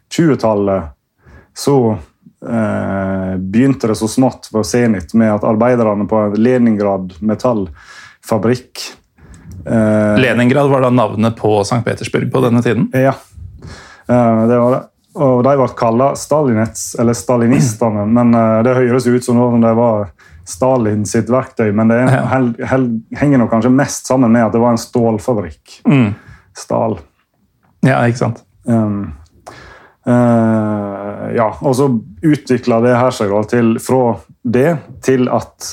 20-tallet så eh, begynte det så smått for Zenit med at arbeiderne på Leningrad metallfabrikk eh, Leningrad var da navnet på St. Petersburg på denne tiden. Ja, eh, det var det. Og de ble kalla Stalinets, eller stalinistene, men eh, det høres ut som om det var Stalin sitt verktøy. Men det hel, hel, henger nok kanskje mest sammen med at det var en stålfabrikk. Mm. Stal. Ja, ikke sant? Um, eh, ja, og så utvikla det her seg til, fra det til at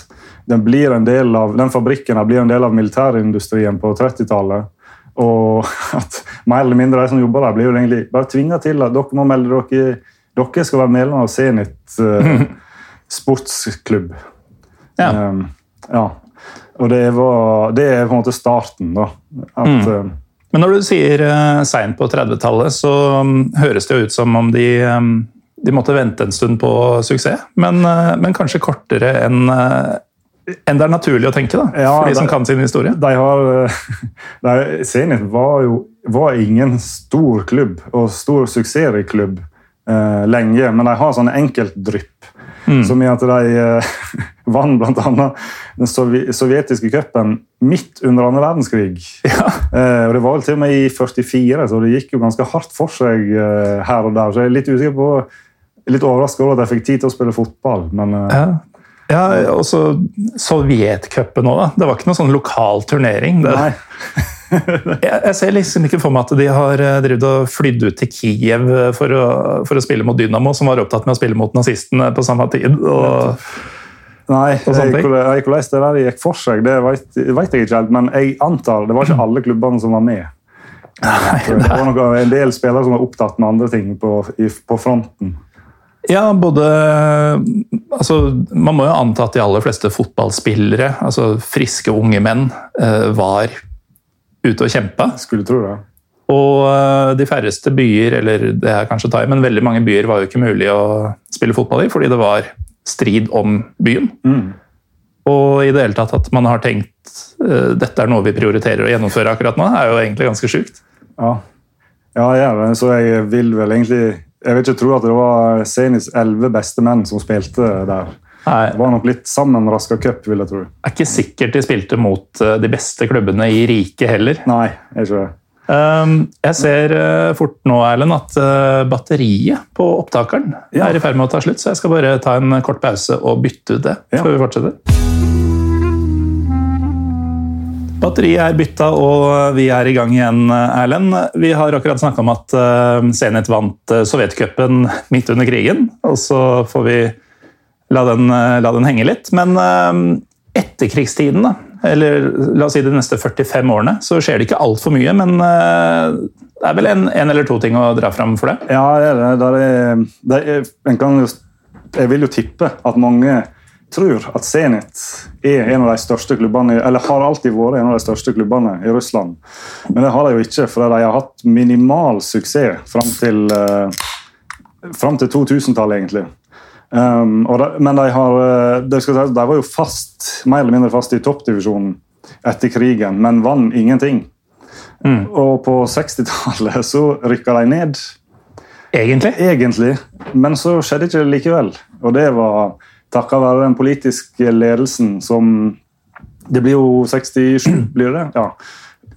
den, blir en del av, den fabrikken blir en del av militærindustrien på 30-tallet. Og *laughs* at mer eller mindre de som jobber der, blir jo egentlig bare tvinga til at dere må melde dere Dere skal være medlem av Zenit eh, sportsklubb. Ja. Um, ja. Og det, var, det er på en måte starten, da. At, eh, Men når du sier uh, seint på 30-tallet, så um, høres det jo ut som om de, um, de måtte vente en stund på suksess. Men, uh, men kanskje kortere enn uh, enn det er naturlig å tenke, da, Ja, for de som de, kan sin historie. De har eh, *laughs* de, Zenit var jo var ingen stor klubb og stor suksessrik klubb eh, lenge, men de har sånne enkeltdrypp. Som i at de *laughs* vant bl.a. den sovjetiske cupen midt under andre verdenskrig. Eh, og Det var vel til og med i 44, så det gikk jo ganske hardt for seg eh, her og der. Så jeg er litt usikker på litt overraska over at jeg fikk tid til å spille fotball, men eh, Ja. Ja, også Sovjetcupen òg, da. Det var ikke noen sånn lokal turnering. Det, nei. *laughs* jeg, jeg ser liksom ikke for meg at de har eh, drevet og flydd ut til Kiev for å, for å spille mot Dynamo, som var opptatt med å spille mot nazistene på samme tid. Og, Nei, hvordan det der gikk for seg, det vet, vet jeg ikke helt. Men jeg antar det var ikke alle klubbene som var med. det var noe, en del spillere som var opptatt med andre ting på, på fronten. ja, både altså, Man må jo anta at de aller fleste fotballspillere, altså friske unge menn, eh, var ute og kjempa. Skulle tro det. Og eh, de færreste byer, eller det er kanskje å ta i, men veldig mange byer var jo ikke mulig å spille fotball i, fordi det var strid om byen. Og i det hele tatt at man har tenkt eh, dette er noe vi prioriterer å gjennomføre akkurat nå, er jo egentlig ganske sjukt. Ja, ja jeg. Så jeg vil vel egentlig Jeg vil ikke tro at det var senest elleve beste menn som spilte der. Nei, Det var nok litt sammenraska cup, vil jeg tro. det er ikke sikkert de spilte mot eh, de beste klubbene i riket heller. Nei, er ikke det. Um, jeg ser eh, fort nå, Erlend, at eh, batteriet på opptakeren Ja. er i ferd med å ta slutt, så jeg skal bare ta en kort pause og bytte ut det Ja. før vi fortsetter. Batteriet er bytta, og vi er i gang igjen, Erlend. Vi har akkurat snakka om at Zenit vant Sovjetcupen midt under krigen, og så får vi la den, eh, la den henge litt. Men eh, etterkrigstiden, da, eller la oss si de neste 45 årene, så skjer det ikke altfor mye. Men eh, det er vel en, en eller to ting å dra fram for det? Ja, det er det. Er, jo, jeg vil jo tippe at mange tror at Zenit er en av de største klubbene, eller har alltid vært en av de største klubbene i Russland. Men det har de jo ikke, for de har hatt minimal suksess fram til, eh, til 2000-tallet, egentlig. Um, de, men de, har, de, det skal sies, de var jo fast, mer eller mindre fast i toppdivisjonen etter krigen, men vant ingenting. Og på 60-tallet så rykka de ned Egentlig? egentlig, men så skjedde ikke det likevel. Og det var takket være den politiske ledelsen som Det blir jo 67, *clears throat* blir det? Ja.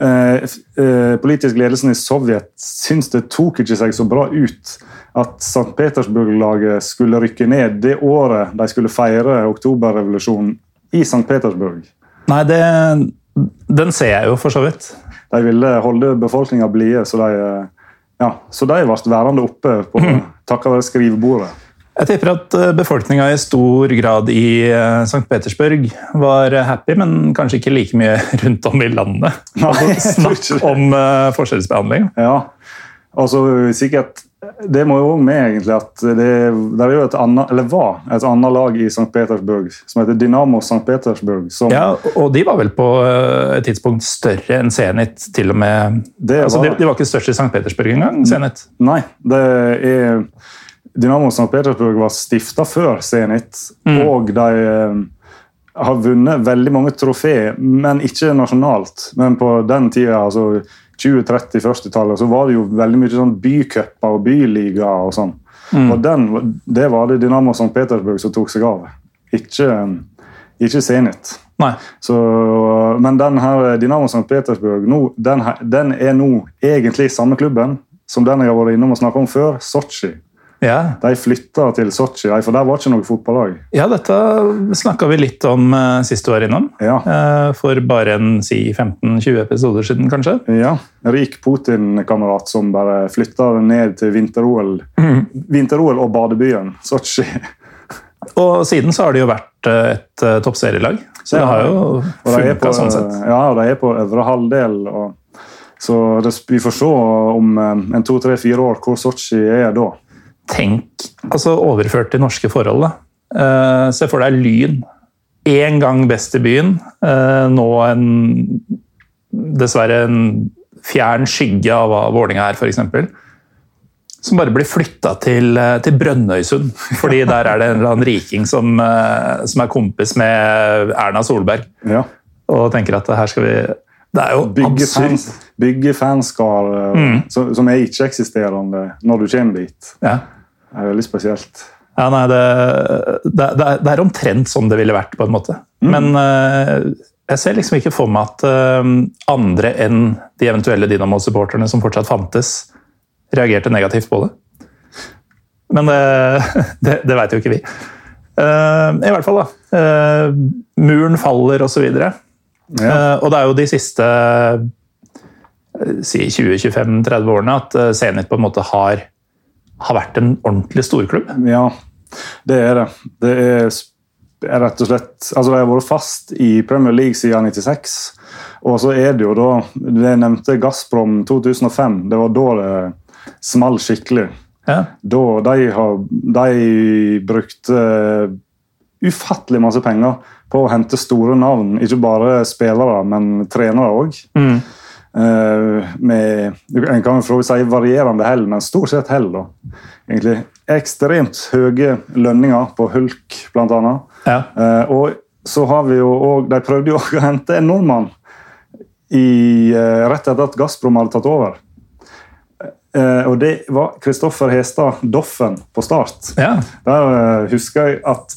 Eh, eh, politisk ledelsen i Sovjet syns det tok ikke seg så bra ut at St. Petersburg-laget skulle rykke ned det året de skulle feire oktoberrevolusjonen i St. Petersburg. Nei, det, den ser jeg jo for så vidt. De ville holde befolkninga blide, så de, eh, ja, så de ble værende oppe på takket være skrivebordet. Jeg tipper at befolkninga i stor grad i eh, St. Petersburg var happy, men kanskje ikke like mye *laughs* rundt om i landet. Nei, Snakk om eh, forskjellsbehandling. Ja, altså sikkert Det må jo med, egentlig, at det, det er jo et annet, eller var et annet lag i St. Petersburg som heter Dynamo St. Petersburg. Som, Ja, og de var vel på eh, et tidspunkt større enn Zenit, til og med. Det Altså, de, var- de var ikke størst i St. Petersburg engang, Zenit. Nei, det er Dynamo St. Petersburg var stifta før Zenit, Mm. og de har vunnet veldig mange trofé, men ikke nasjonalt. Men på den tida, altså 20-30-40-tallet, så var det jo veldig mye sånn bycuper og byliga og sånn. Og den, det var det Dynamo St. Petersburg som tok seg av. Ikke, ikke Zenit. Så, men den her Dynamo St. Petersburg nå, den, her- den er nå egentlig samme klubben som den jeg har vært innom og snakka om før, Sotsji. Ja. De flytta til Sotsji, for der var ikke noe fotballag. ja, dette snakka vi litt om uh, sist du var innom. Ja. Uh, for bare en si 15-20 episoder siden, kanskje. Ja, Rik Putin-kamerat som bare flytta ned til vinter-OL Vinter-OL og badebyen Sotsji. Og siden så har det jo vært eh, et uh, toppserielag. Så det har jo funka sånn sett. Ja, og de er på øvre halvdel. Og, så det, vi får se om en to, tre, fire år hvor Sotsji er da. Tenk, altså overført til norske forhold, da. Eh, se for deg Lyn. Én gang best i byen. uh, nå en dessverre en fjern skygge av hva Vålinga er, f.eks. Som bare blir flytta til, eh, til Brønnøysund. *laughs* Fordi der er det en eller annen riking som, som er kompis med Erna Solberg. Ja. Og tenker at her skal vi Det er jo Bygge, fans, bygge fanskar mm. som, som er ikke-eksisterende når du kommer dit. Ja. Det er veldig spesielt. Ja, nei, det, det, det, er, omtrent sånn det ville vært, på en måte. Men eh, jeg ser liksom ikke for meg at eh, andre enn de eventuelle Dynamo-supporterne som fortsatt fantes, reagerte negativt på det. Men det, *laughs* det, det veit jo ikke vi. Eh, I hvert fall, da. Muren faller, osv. videre Ja. Eh, og det er jo de siste si 20-25-30 årene at Zenit på en måte har, har vært en ordentlig storklubb. Ja, det er det. Det er, er rett og slett Altså, de har vært fast i Premier League siden 96. Og så er det jo da Det nevnte Gazprom 2005. Det var da det small skikkelig. Ja. Da de har de brukte ufattelig masse penger på å hente store navn. Ikke bare spillere, men trenere òg. Eh, med en kan jo si varierende hell, men stort sett hell. da. Egentlig ekstremt høye lønninger på Hulk, annet. Ja. Eh, og så har vi jo òg De prøvde jo å hente en nordmann i, eh, rett etter at Gazprom hadde tatt over. Eh, og det var Kristoffer Hestad Doffen på start. ja. Der eh, husker jeg at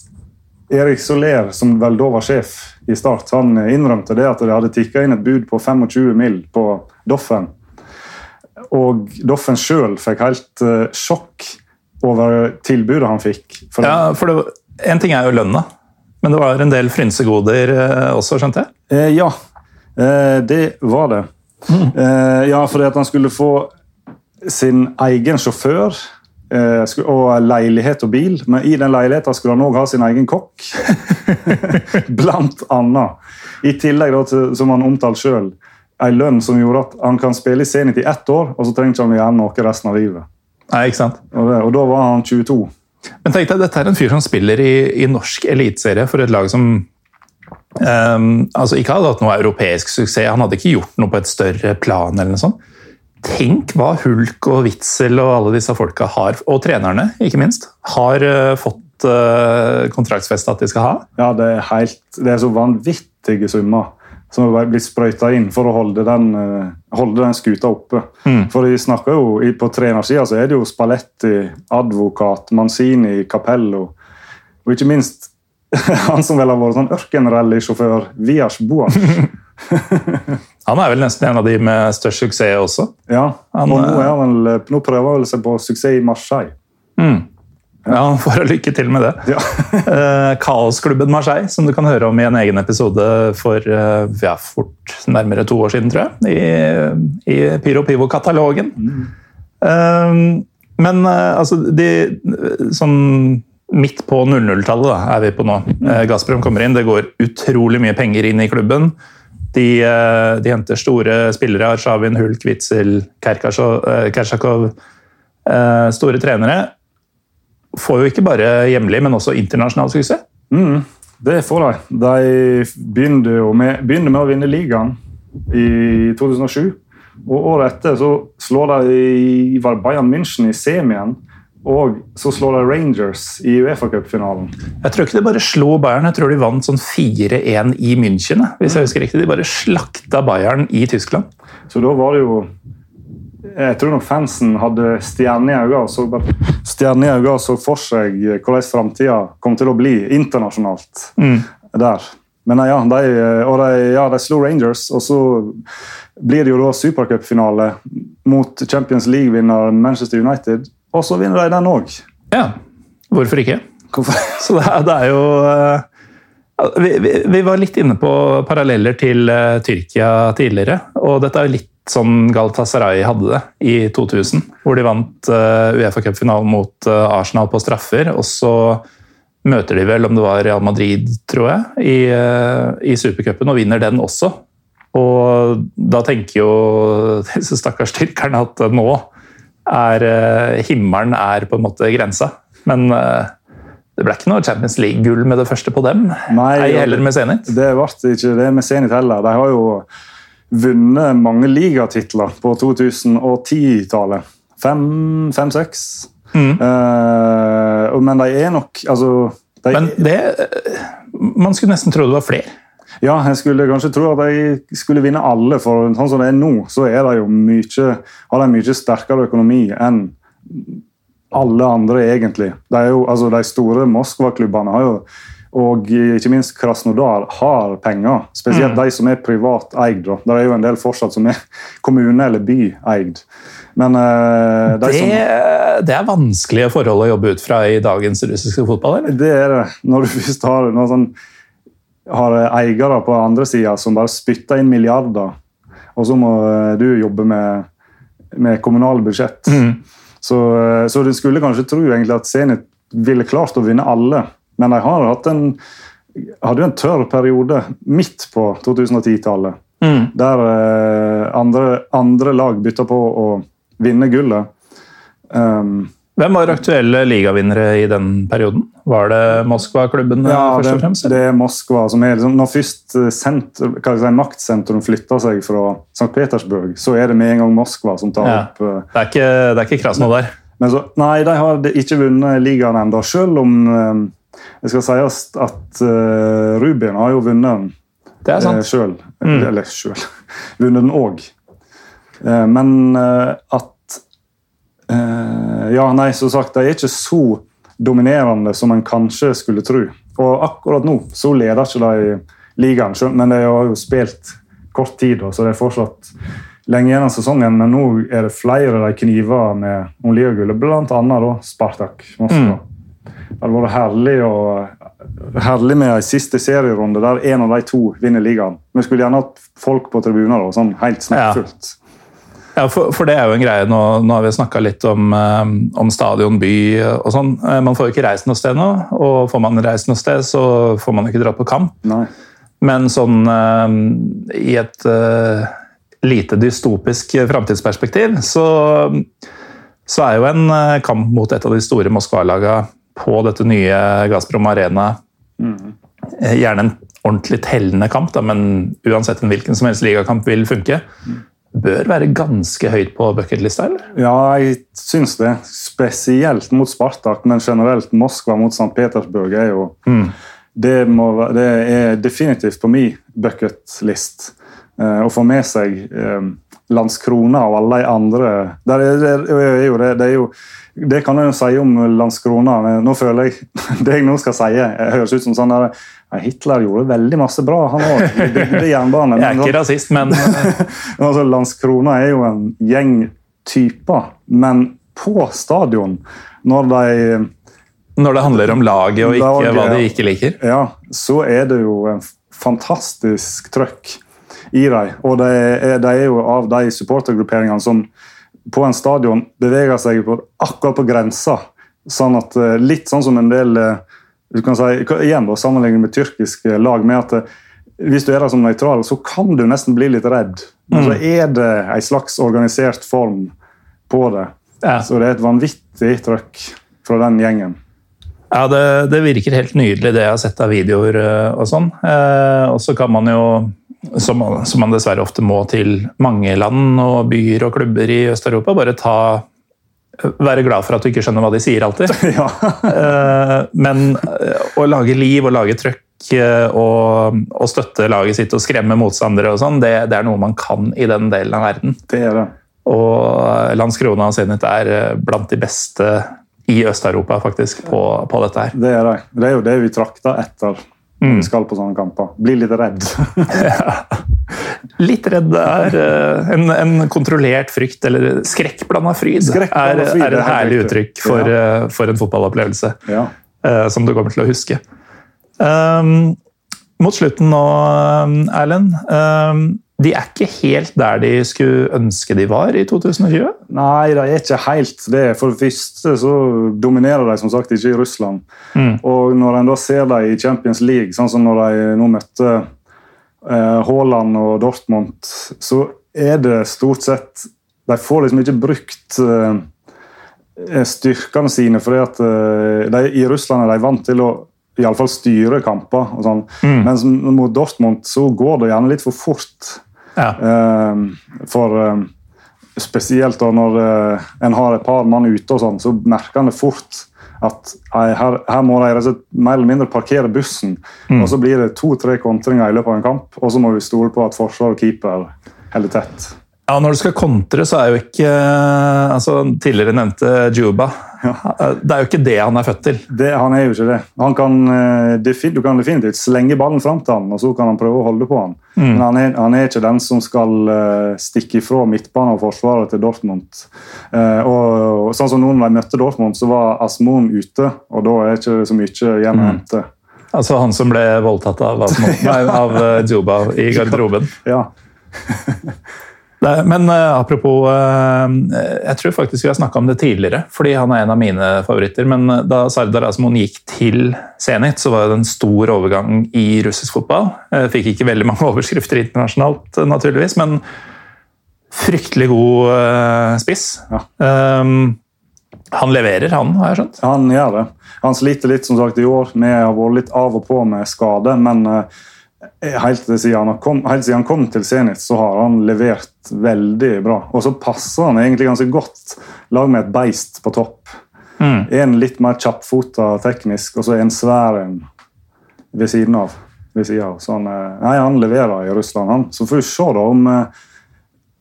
Erik Soler, som vel da var sjef i Start, han innrømte det at det hadde tikka inn et bud på 25 mill. på Doffen. Og Doffen sjøl fikk helt uh, sjokk over tilbudet han fikk. For ja, for det, en ting er jo lønna, men det var en del frynsegoder uh, også, skjønte jeg? Eh, ja, eh, det var det. Eh, ja, fordi at han skulle få sin egen sjåfør og leilighet og bil. Men i den leiligheten skulle han òg ha sin egen kokk. *laughs* Blant annet. I tillegg, til, som han omtalte sjøl, en lønn som gjorde at han kan spille i Zenit i ett år, og så trengte han gjøre noe resten av livet. Nei, ikke sant? Og, det, og da var han 22. Men tenk deg, dette er en fyr som spiller i, i norsk eliteserie for et lag som um, altså ikke hadde hatt noe europeisk suksess. Han hadde ikke gjort noe på et større plan. eller noe sånt. Tenk hva Hulk og Witzel og alle disse folka har, og trenerne ikke minst, har eh, fått kontraktsfeste at de skal ha. Ja, det er, helt, det er så vanvittige summer som har blitt sprøyta inn for å holde den, eh, holde den skuta oppe. For de snakker jo, På trenersida så er det jo Spalletti, advokat, Manzini, Capello og ikke minst *laughs* han som vel har vært sånn ørkenrallysjåfør, Vias Boas. *laughs* Han er vel nesten en av de med størst suksess også. Ja, Han, og nå, eh, han vel, nå prøver han vel seg på suksess i Marseille. Ja, Han får *laughs* lykke til med det. Ja. *laughs* Eh, Kaosklubben Marseille, som du kan høre om i en egen episode for eh, ja, fort nærmere to år siden, tror jeg. I, i Pyro Pivo-katalogen. Eh, men eh, altså, de sånn Midt på 00-tallet er vi på nå. Mm. Gazprom kommer inn, det går utrolig mye penger inn i klubben. De, eh, de henter store spillere. Arshavin, Hulk, Witzel, eh, Kersakov. eh, Store trenere får jo ikke bare hjemlig, men også internasjonal suksess. Det får de. De begynner, jo med, begynner med å vinne ligaen i 2007. Og Året etter så slår de Bayern München i semien og så slår de Rangers i Uefa-cupfinalen. Jeg tror ikke de bare slo Bayern, jeg tror de vant sånn 4-1 i München. hvis jeg husker riktig. De bare slakta Bayern i Tyskland. Så da var det jo Jeg tror nok fansen hadde stjerner i øynene og så, bare- stjerner i øynene så for seg hvordan framtida kom til å bli internasjonalt der. Men ja, de, de, ja, de slo Rangers, og så blir det jo da supercupfinale mot Champions League-vinner Manchester United, og så vinner de den òg. Ja, hvorfor ikke? Hvorfor? *laughs* Så det er, det er jo eh, vi, vi, vi var litt inne på paralleller til eh, Tyrkia tidligere. Og dette er jo litt sånn Galatasaray hadde det i 2000. Hvor de vant uh, Uefa-cupfinalen mot eh, Arsenal på straffer. Og så møter de vel, om det var Real Madrid, tror jeg, i, i supercupen og vinner den også. Og da tenker jo *laughs* disse stakkars tyrkerne at nå er uh, himmelen er på en måte grensa. Men uh, det ble ikke noe Champions League-gull med det første på dem. Nei, Ei heller med Zenit. Det ble ikke det med Zenit heller. De har jo vunnet mange ligatitler på 2010-tallet. Fem-seks. Eh, men de er nok altså, de, Men det Man skulle nesten tro det var flere. Ja, jeg skulle kanskje tro at de skulle vinne alle, for sånn som det er nå, så er de jo mye, har de mye sterkere økonomi enn alle andre, egentlig. De, jo, altså, de store Moskva-klubbene har jo og ikke minst Krasnodar har penger. Spesielt de som er privat eid. Det er jo en del fortsatt som er *laughs* kommune- eller byeid. Men uh, de Det, som det er vanskelige forhold å jobbe ut fra i dagens russiske fotball, eller? Det er det. Når du *laughs* først har noe sånn, har eiere på andre sida som bare spytter inn milliarder, og så må eh, du jobbe med, med kommunale budsjett. Så, eh, så du skulle kanskje tro egentlig at Zenit ville klart å vinne alle, men de har hatt en, hadde jo en tørr periode midt på 2010-tallet, der eh, andre, andre lag bytta på å vinne gullet. Um, Hvem var aktuelle ligavinnere i den perioden? Var det Moskva-klubben Ja, først og fremst? det er Moskva som er liksom, Når først eh, si, maktsentrum flytter seg fra St. Petersburg, så er det med en gang Moskva som tar Ja. opp eh, Det er ikke, det er ikke Krasnodar. Men så, nei, de har ikke vunnet ligaen ennå, selv om eh, det skal sies at uh, Rubin har jo vunnet den Det er eh, selv. Mm. Eller sjøl. *laughs* vunnet den òg. men eh, at eh, Ja, nei, som sagt, de er ikke så dominerende som en kanskje skulle tro. Og akkurat nå så leder ikke de ligaen, men de har jo spilt kort tid, så det er fortsatt lenge igjen av sesongen. Men nå er det flere de kniver med om ligagullet, da Spartak Moskva. Det hadde vært herlig, og, herlig med en siste serierunde der en av de to vinner ligaen. Vi skulle gjerne hatt folk på tribuner, sånn helt smekkfullt. Ja, for, for det er jo en greie nå. Nå har vi snakka litt om, eh, om stadion, by og sånn. Eh, Man får jo ikke reist noe sted nå, og får man reist noe sted, så får man ikke dratt på kamp. Nei. Men sånn eh, i et lite dystopisk framtidsperspektiv, så, så er jo en kamp mot et av de store Moskva-laga på dette nye Gazprom Arena mm. gjerne en ordentlig tellende kamp, da, men uansett en hvilken som helst ligakamp vil funke. Bør være ganske høyt på bucketlista, eller? Ja, jeg syns det. Spesielt mot Spartak, men generelt Moskva mot St. Petersburg er jo det, må, det er definitivt på min bucketlist. Eh, å få med seg eh, Landskrona og alle de andre der er, det, er jo det, det, er jo, det kan jo si om Landskrona. men Nå føler jeg *laughs* Det jeg nå skal si, jeg høres ut som sånn der Hitler gjorde veldig masse bra, han òg. Bygde jernbane. Jeg er ikke rasist, *laughs* men altså, Landskrona er jo en gjeng typer, men på stadion, når de når det handler om laget og ikke Laget, hva de ikke liker Ja, så er det jo en fantastisk trøkk i dem. Og de er, de er jo av de supportergrupperingene som på en stadion beveger seg på, akkurat på grensa. Sånn at, eh, litt sånn som en del eh, du kan si, igjen da, Sammenlignet med tyrkiske lag. med at eh, Hvis du er der som nøytral, så kan du nesten bli litt redd. Men så er det en slags organisert form på det. Ja. Så det er et vanvittig trøkk fra den gjengen. Ja, det, det virker helt nydelig, det jeg har sett av videoer og sånn. Eh, og så kan man jo, som, som man dessverre ofte må til mange land og byer og klubber i Øst-Europa, bare ta være glad for at du ikke skjønner hva de sier alltid. *laughs* ja. Eh, Men eh, å lage liv og lage trøkk eh, og, og støtte laget sitt og skremme motstandere og sånn, det, det er noe man kan i den delen av verden. Det er det. Og Landskrona og Zenit er blant de beste i Øst-Europa faktisk på, på dette her. Det er det. Det er jo det vi trakter etter når vi skal på sånne kamper. Bli litt redd. *laughs* Litt redd er eh, en, en kontrollert frykt, eller skrekkblanda fryd, Skrekkblanda fryd, er er et herlig uttrykk for, Ja. eh, for en fotballopplevelse. ja. eh, som du kommer til å huske. Um, mot slutten nå, Erlend. Um, de er ikke helt der de skulle ønske de var i 2020. Nei, de er ikke helt det. For det første så dominerer de som sagt ikke i Russland. Og når en da ser dem i Champions League, sånn som når de nå møtte eh, Haaland og Dortmund, så er det stort sett De får liksom ikke brukt eh, styrkene sine, fordi at eh, de, i Russland er de vant til å i alle fall styre kamper. og sånn. Mens mot Dortmund så går det gjerne litt for fort. Ja. Eh, for eh, spesielt da når eh, en har et par mann ute, og sånn, så merker en det fort at her, her må de mer eller mindre parkere bussen. Og så blir det to-tre kontringer i løpet av en kamp, og så må vi stole på at forsvar og keeper holder tett. Ja, Når du skal kontre, så er jo ikke altså Tidligere nevnte Juba. Det er jo ikke det han er født til. Det, han er jo ikke det. Han kan, eh, du kan definitivt slenge ballen fram til han, og så kan han prøve å holde på han. Men han er, han er ikke den som skal eh, stikke ifra midtbanen og forsvaret til Dortmund. Eh, og, sånn som noen når de møtte Dortmund, så var Asmon ute, og da er det ikke så mye igjen å hente. Altså Han som ble voldtatt av, Asmo- nei, *laughs* av eh, Juba i garderoben. Ja. *laughs* Det- Men uh, apropos uh, Jeg tror faktisk vi har snakka om det tidligere, fordi han er en av mine favoritter. Men eh, da Sardar Asmon gikk til Zenit, så var det en stor overgang i russisk fotball. Jeg fikk ikke veldig mange *laughs* overskrifter internasjonalt, naturligvis, men fryktelig god spiss. Ja. Um, han leverer, han, har jeg skjønt. Han gjør det. Han sliter litt som sagt i år med å ha vært litt av og på med skade, men eh, helt siden, han kom, helt siden han kom til Zenit, så har han levert veldig bra. Og så passer han egentlig ganske godt lag med et beist på topp. En litt mer kjappfota teknisk, og så en svær en ved siden av. Ved siden av. Så han, eh, nei, han leverer i Russland, han. Så får vi se da om eh,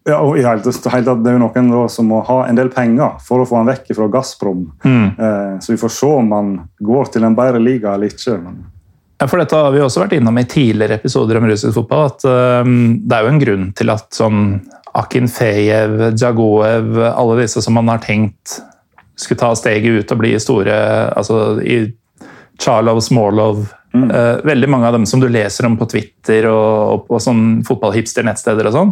ja, og i hele tatt, Det er jo noen da som må ha en del penger for å få han vekk fra Gazprom. Eh, så vi får se om han går til en bedre liga eller ikke. Men for dette har vi også vært innom i tidligere episoder om russisk fotball. at um, Det er jo en grunn til at sånn Akinfejev, Djagoev, alle disse som man har tenkt skulle ta steget ut og bli store altså i Charlov, Smorlov eh, Veldig mange av dem som du leser om på Twitter og, på sånn fotballhipster-nettsteder og sånn,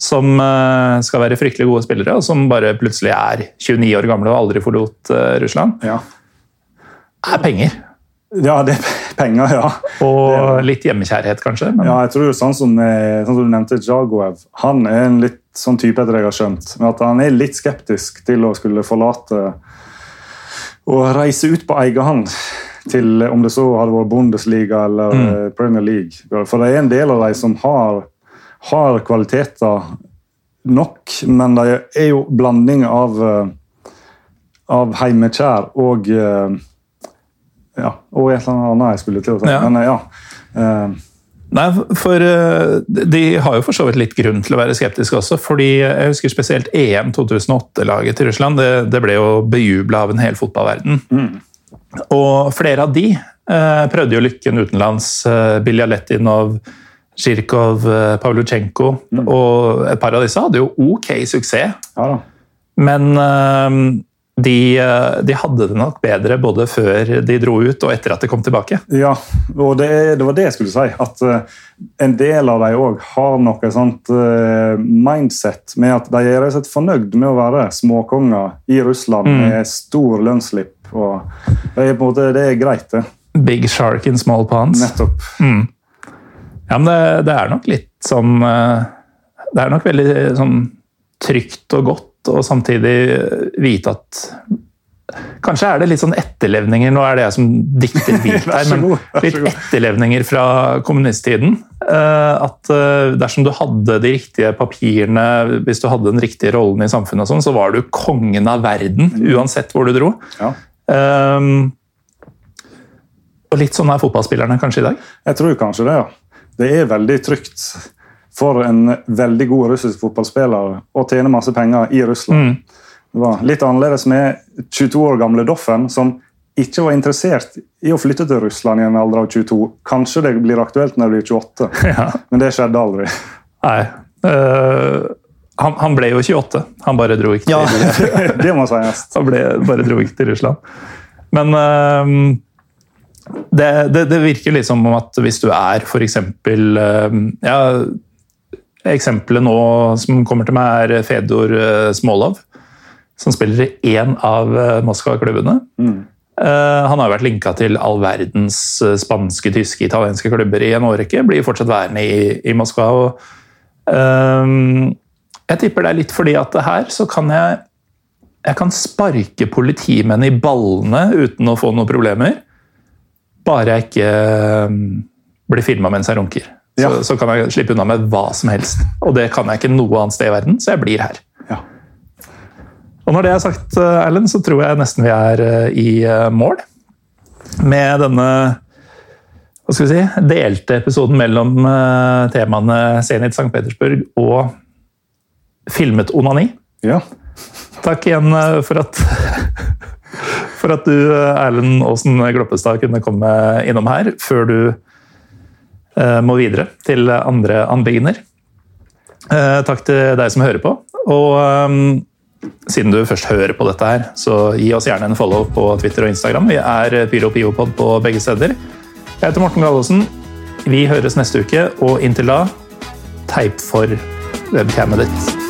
som eh, skal være fryktelig gode spillere, og som bare plutselig er 29 år gamle og aldri forlot eh, Russland, ja. er penger. ja, det er penger, ja. Og litt hjemmekjærhet, kanskje. Men ja jeg tror sånn som, eh, sånn som du nevnte Jagoev han er en litt sånn type etter det jeg har skjønt. Men at han er litt skeptisk til å skulle forlate og reise ut på egen hånd. Til om det så hadde vært Bundesliga eller mm. Premier League. For det er en del av de som har, har kvaliteter nok, men de er jo blanding av, eh, av heimekjær og eh, ja, og et eller annet jeg skulle til å si. Ja. Men eh, ja. Uh, Nei, for uh, de har jo for så vidt litt grunn til å være skeptiske også. fordi Jeg husker spesielt EM 2008-laget til Russland. Det, det ble jo bejubla av en hel fotballverden. Og flere av de uh, prøvde jo lykken utenlands. Biljalettinov, Zjirkov, eh, Pavlutsjenko. Og et par av disse hadde jo ok suksess. ja da. Men de, eh, de hadde det nok bedre både før de dro ut og etter at de kom tilbake. Ja, og det, det var det jeg skulle si. At eh, en del av dem òg har noe sånt eh, mindset med at de er rett fornøyd med å være småkonger i Russland med stor lønnsslipp. Og det er på en måte det er greit, det. Big shark in small pants. Nettopp. Ja, men det, det er nok litt sånn Det er nok veldig sånn trygt og godt, og samtidig vite at Kanskje er det litt sånn etterlevninger Nå er det jeg som dikter *laughs* vilt her, men litt etterlevninger fra kommunisttiden. eh, at eh, dersom du hadde de riktige papirene, hvis du hadde den riktige rollen i samfunnet, og sånn, så var du kongen av verden, uansett hvor du dro. Ja. Um, og litt sånn er fotballspillerne kanskje i dag? Jeg tror kanskje det, ja. Det er veldig trygt for en veldig god russisk fotballspiller å tjene masse penger i Russland. Det var litt annerledes med 22 år gamle Doffen, som ikke var interessert i å flytte til Russland i en alder av 22. Kanskje det blir aktuelt når det blir 28, *laughs* Ja. men det skjedde aldri. Nei. Uh, han, han ble jo 28, han bare dro ikke til *laughs* det må sies. Han ble, bare dro ikke til Russland. Men uh, det, det, det virker litt som om at hvis du er for eksempel ja, Eksempelet nå som kommer til meg, er Fedor øh, Smolov, som spiller i én av øh, Moskva-klubbene. Mm. han har vært linka til all verdens spanske, tyske, italienske klubber i en årrekke. Blir fortsatt værende i, i Moskva. og um, Jeg tipper det er litt fordi at her så kan jeg jeg kan sparke politimenn i ballene uten å få noen problemer. Bare jeg ikke um, blir filma mens jeg runker. Så, Ja. så kan jeg slippe unna med hva som helst. Og det kan jeg ikke noe annet sted i verden, så jeg blir her. Ja. Og når det er sagt, eh, Erlend, så tror jeg nesten vi er eh, i eh, mål. Med denne hva skal vi si, delte episoden mellom temaene Zenit St. Petersburg og filmet onani. Ja. Takk igjen for at *laughs* for at du, Erlend Aasen Gloppestad, kunne komme innom her før du må videre til andre anliggender. Eh, takk til deg som hører på. Og eh, siden du først hører på dette her, så gi oss gjerne en follow på Twitter og Instagram. Vi er PyroPiopod på begge steder. Jeg heter Morten Gallosen. Vi høres neste uke, og inntil da, teip for webcamet ditt.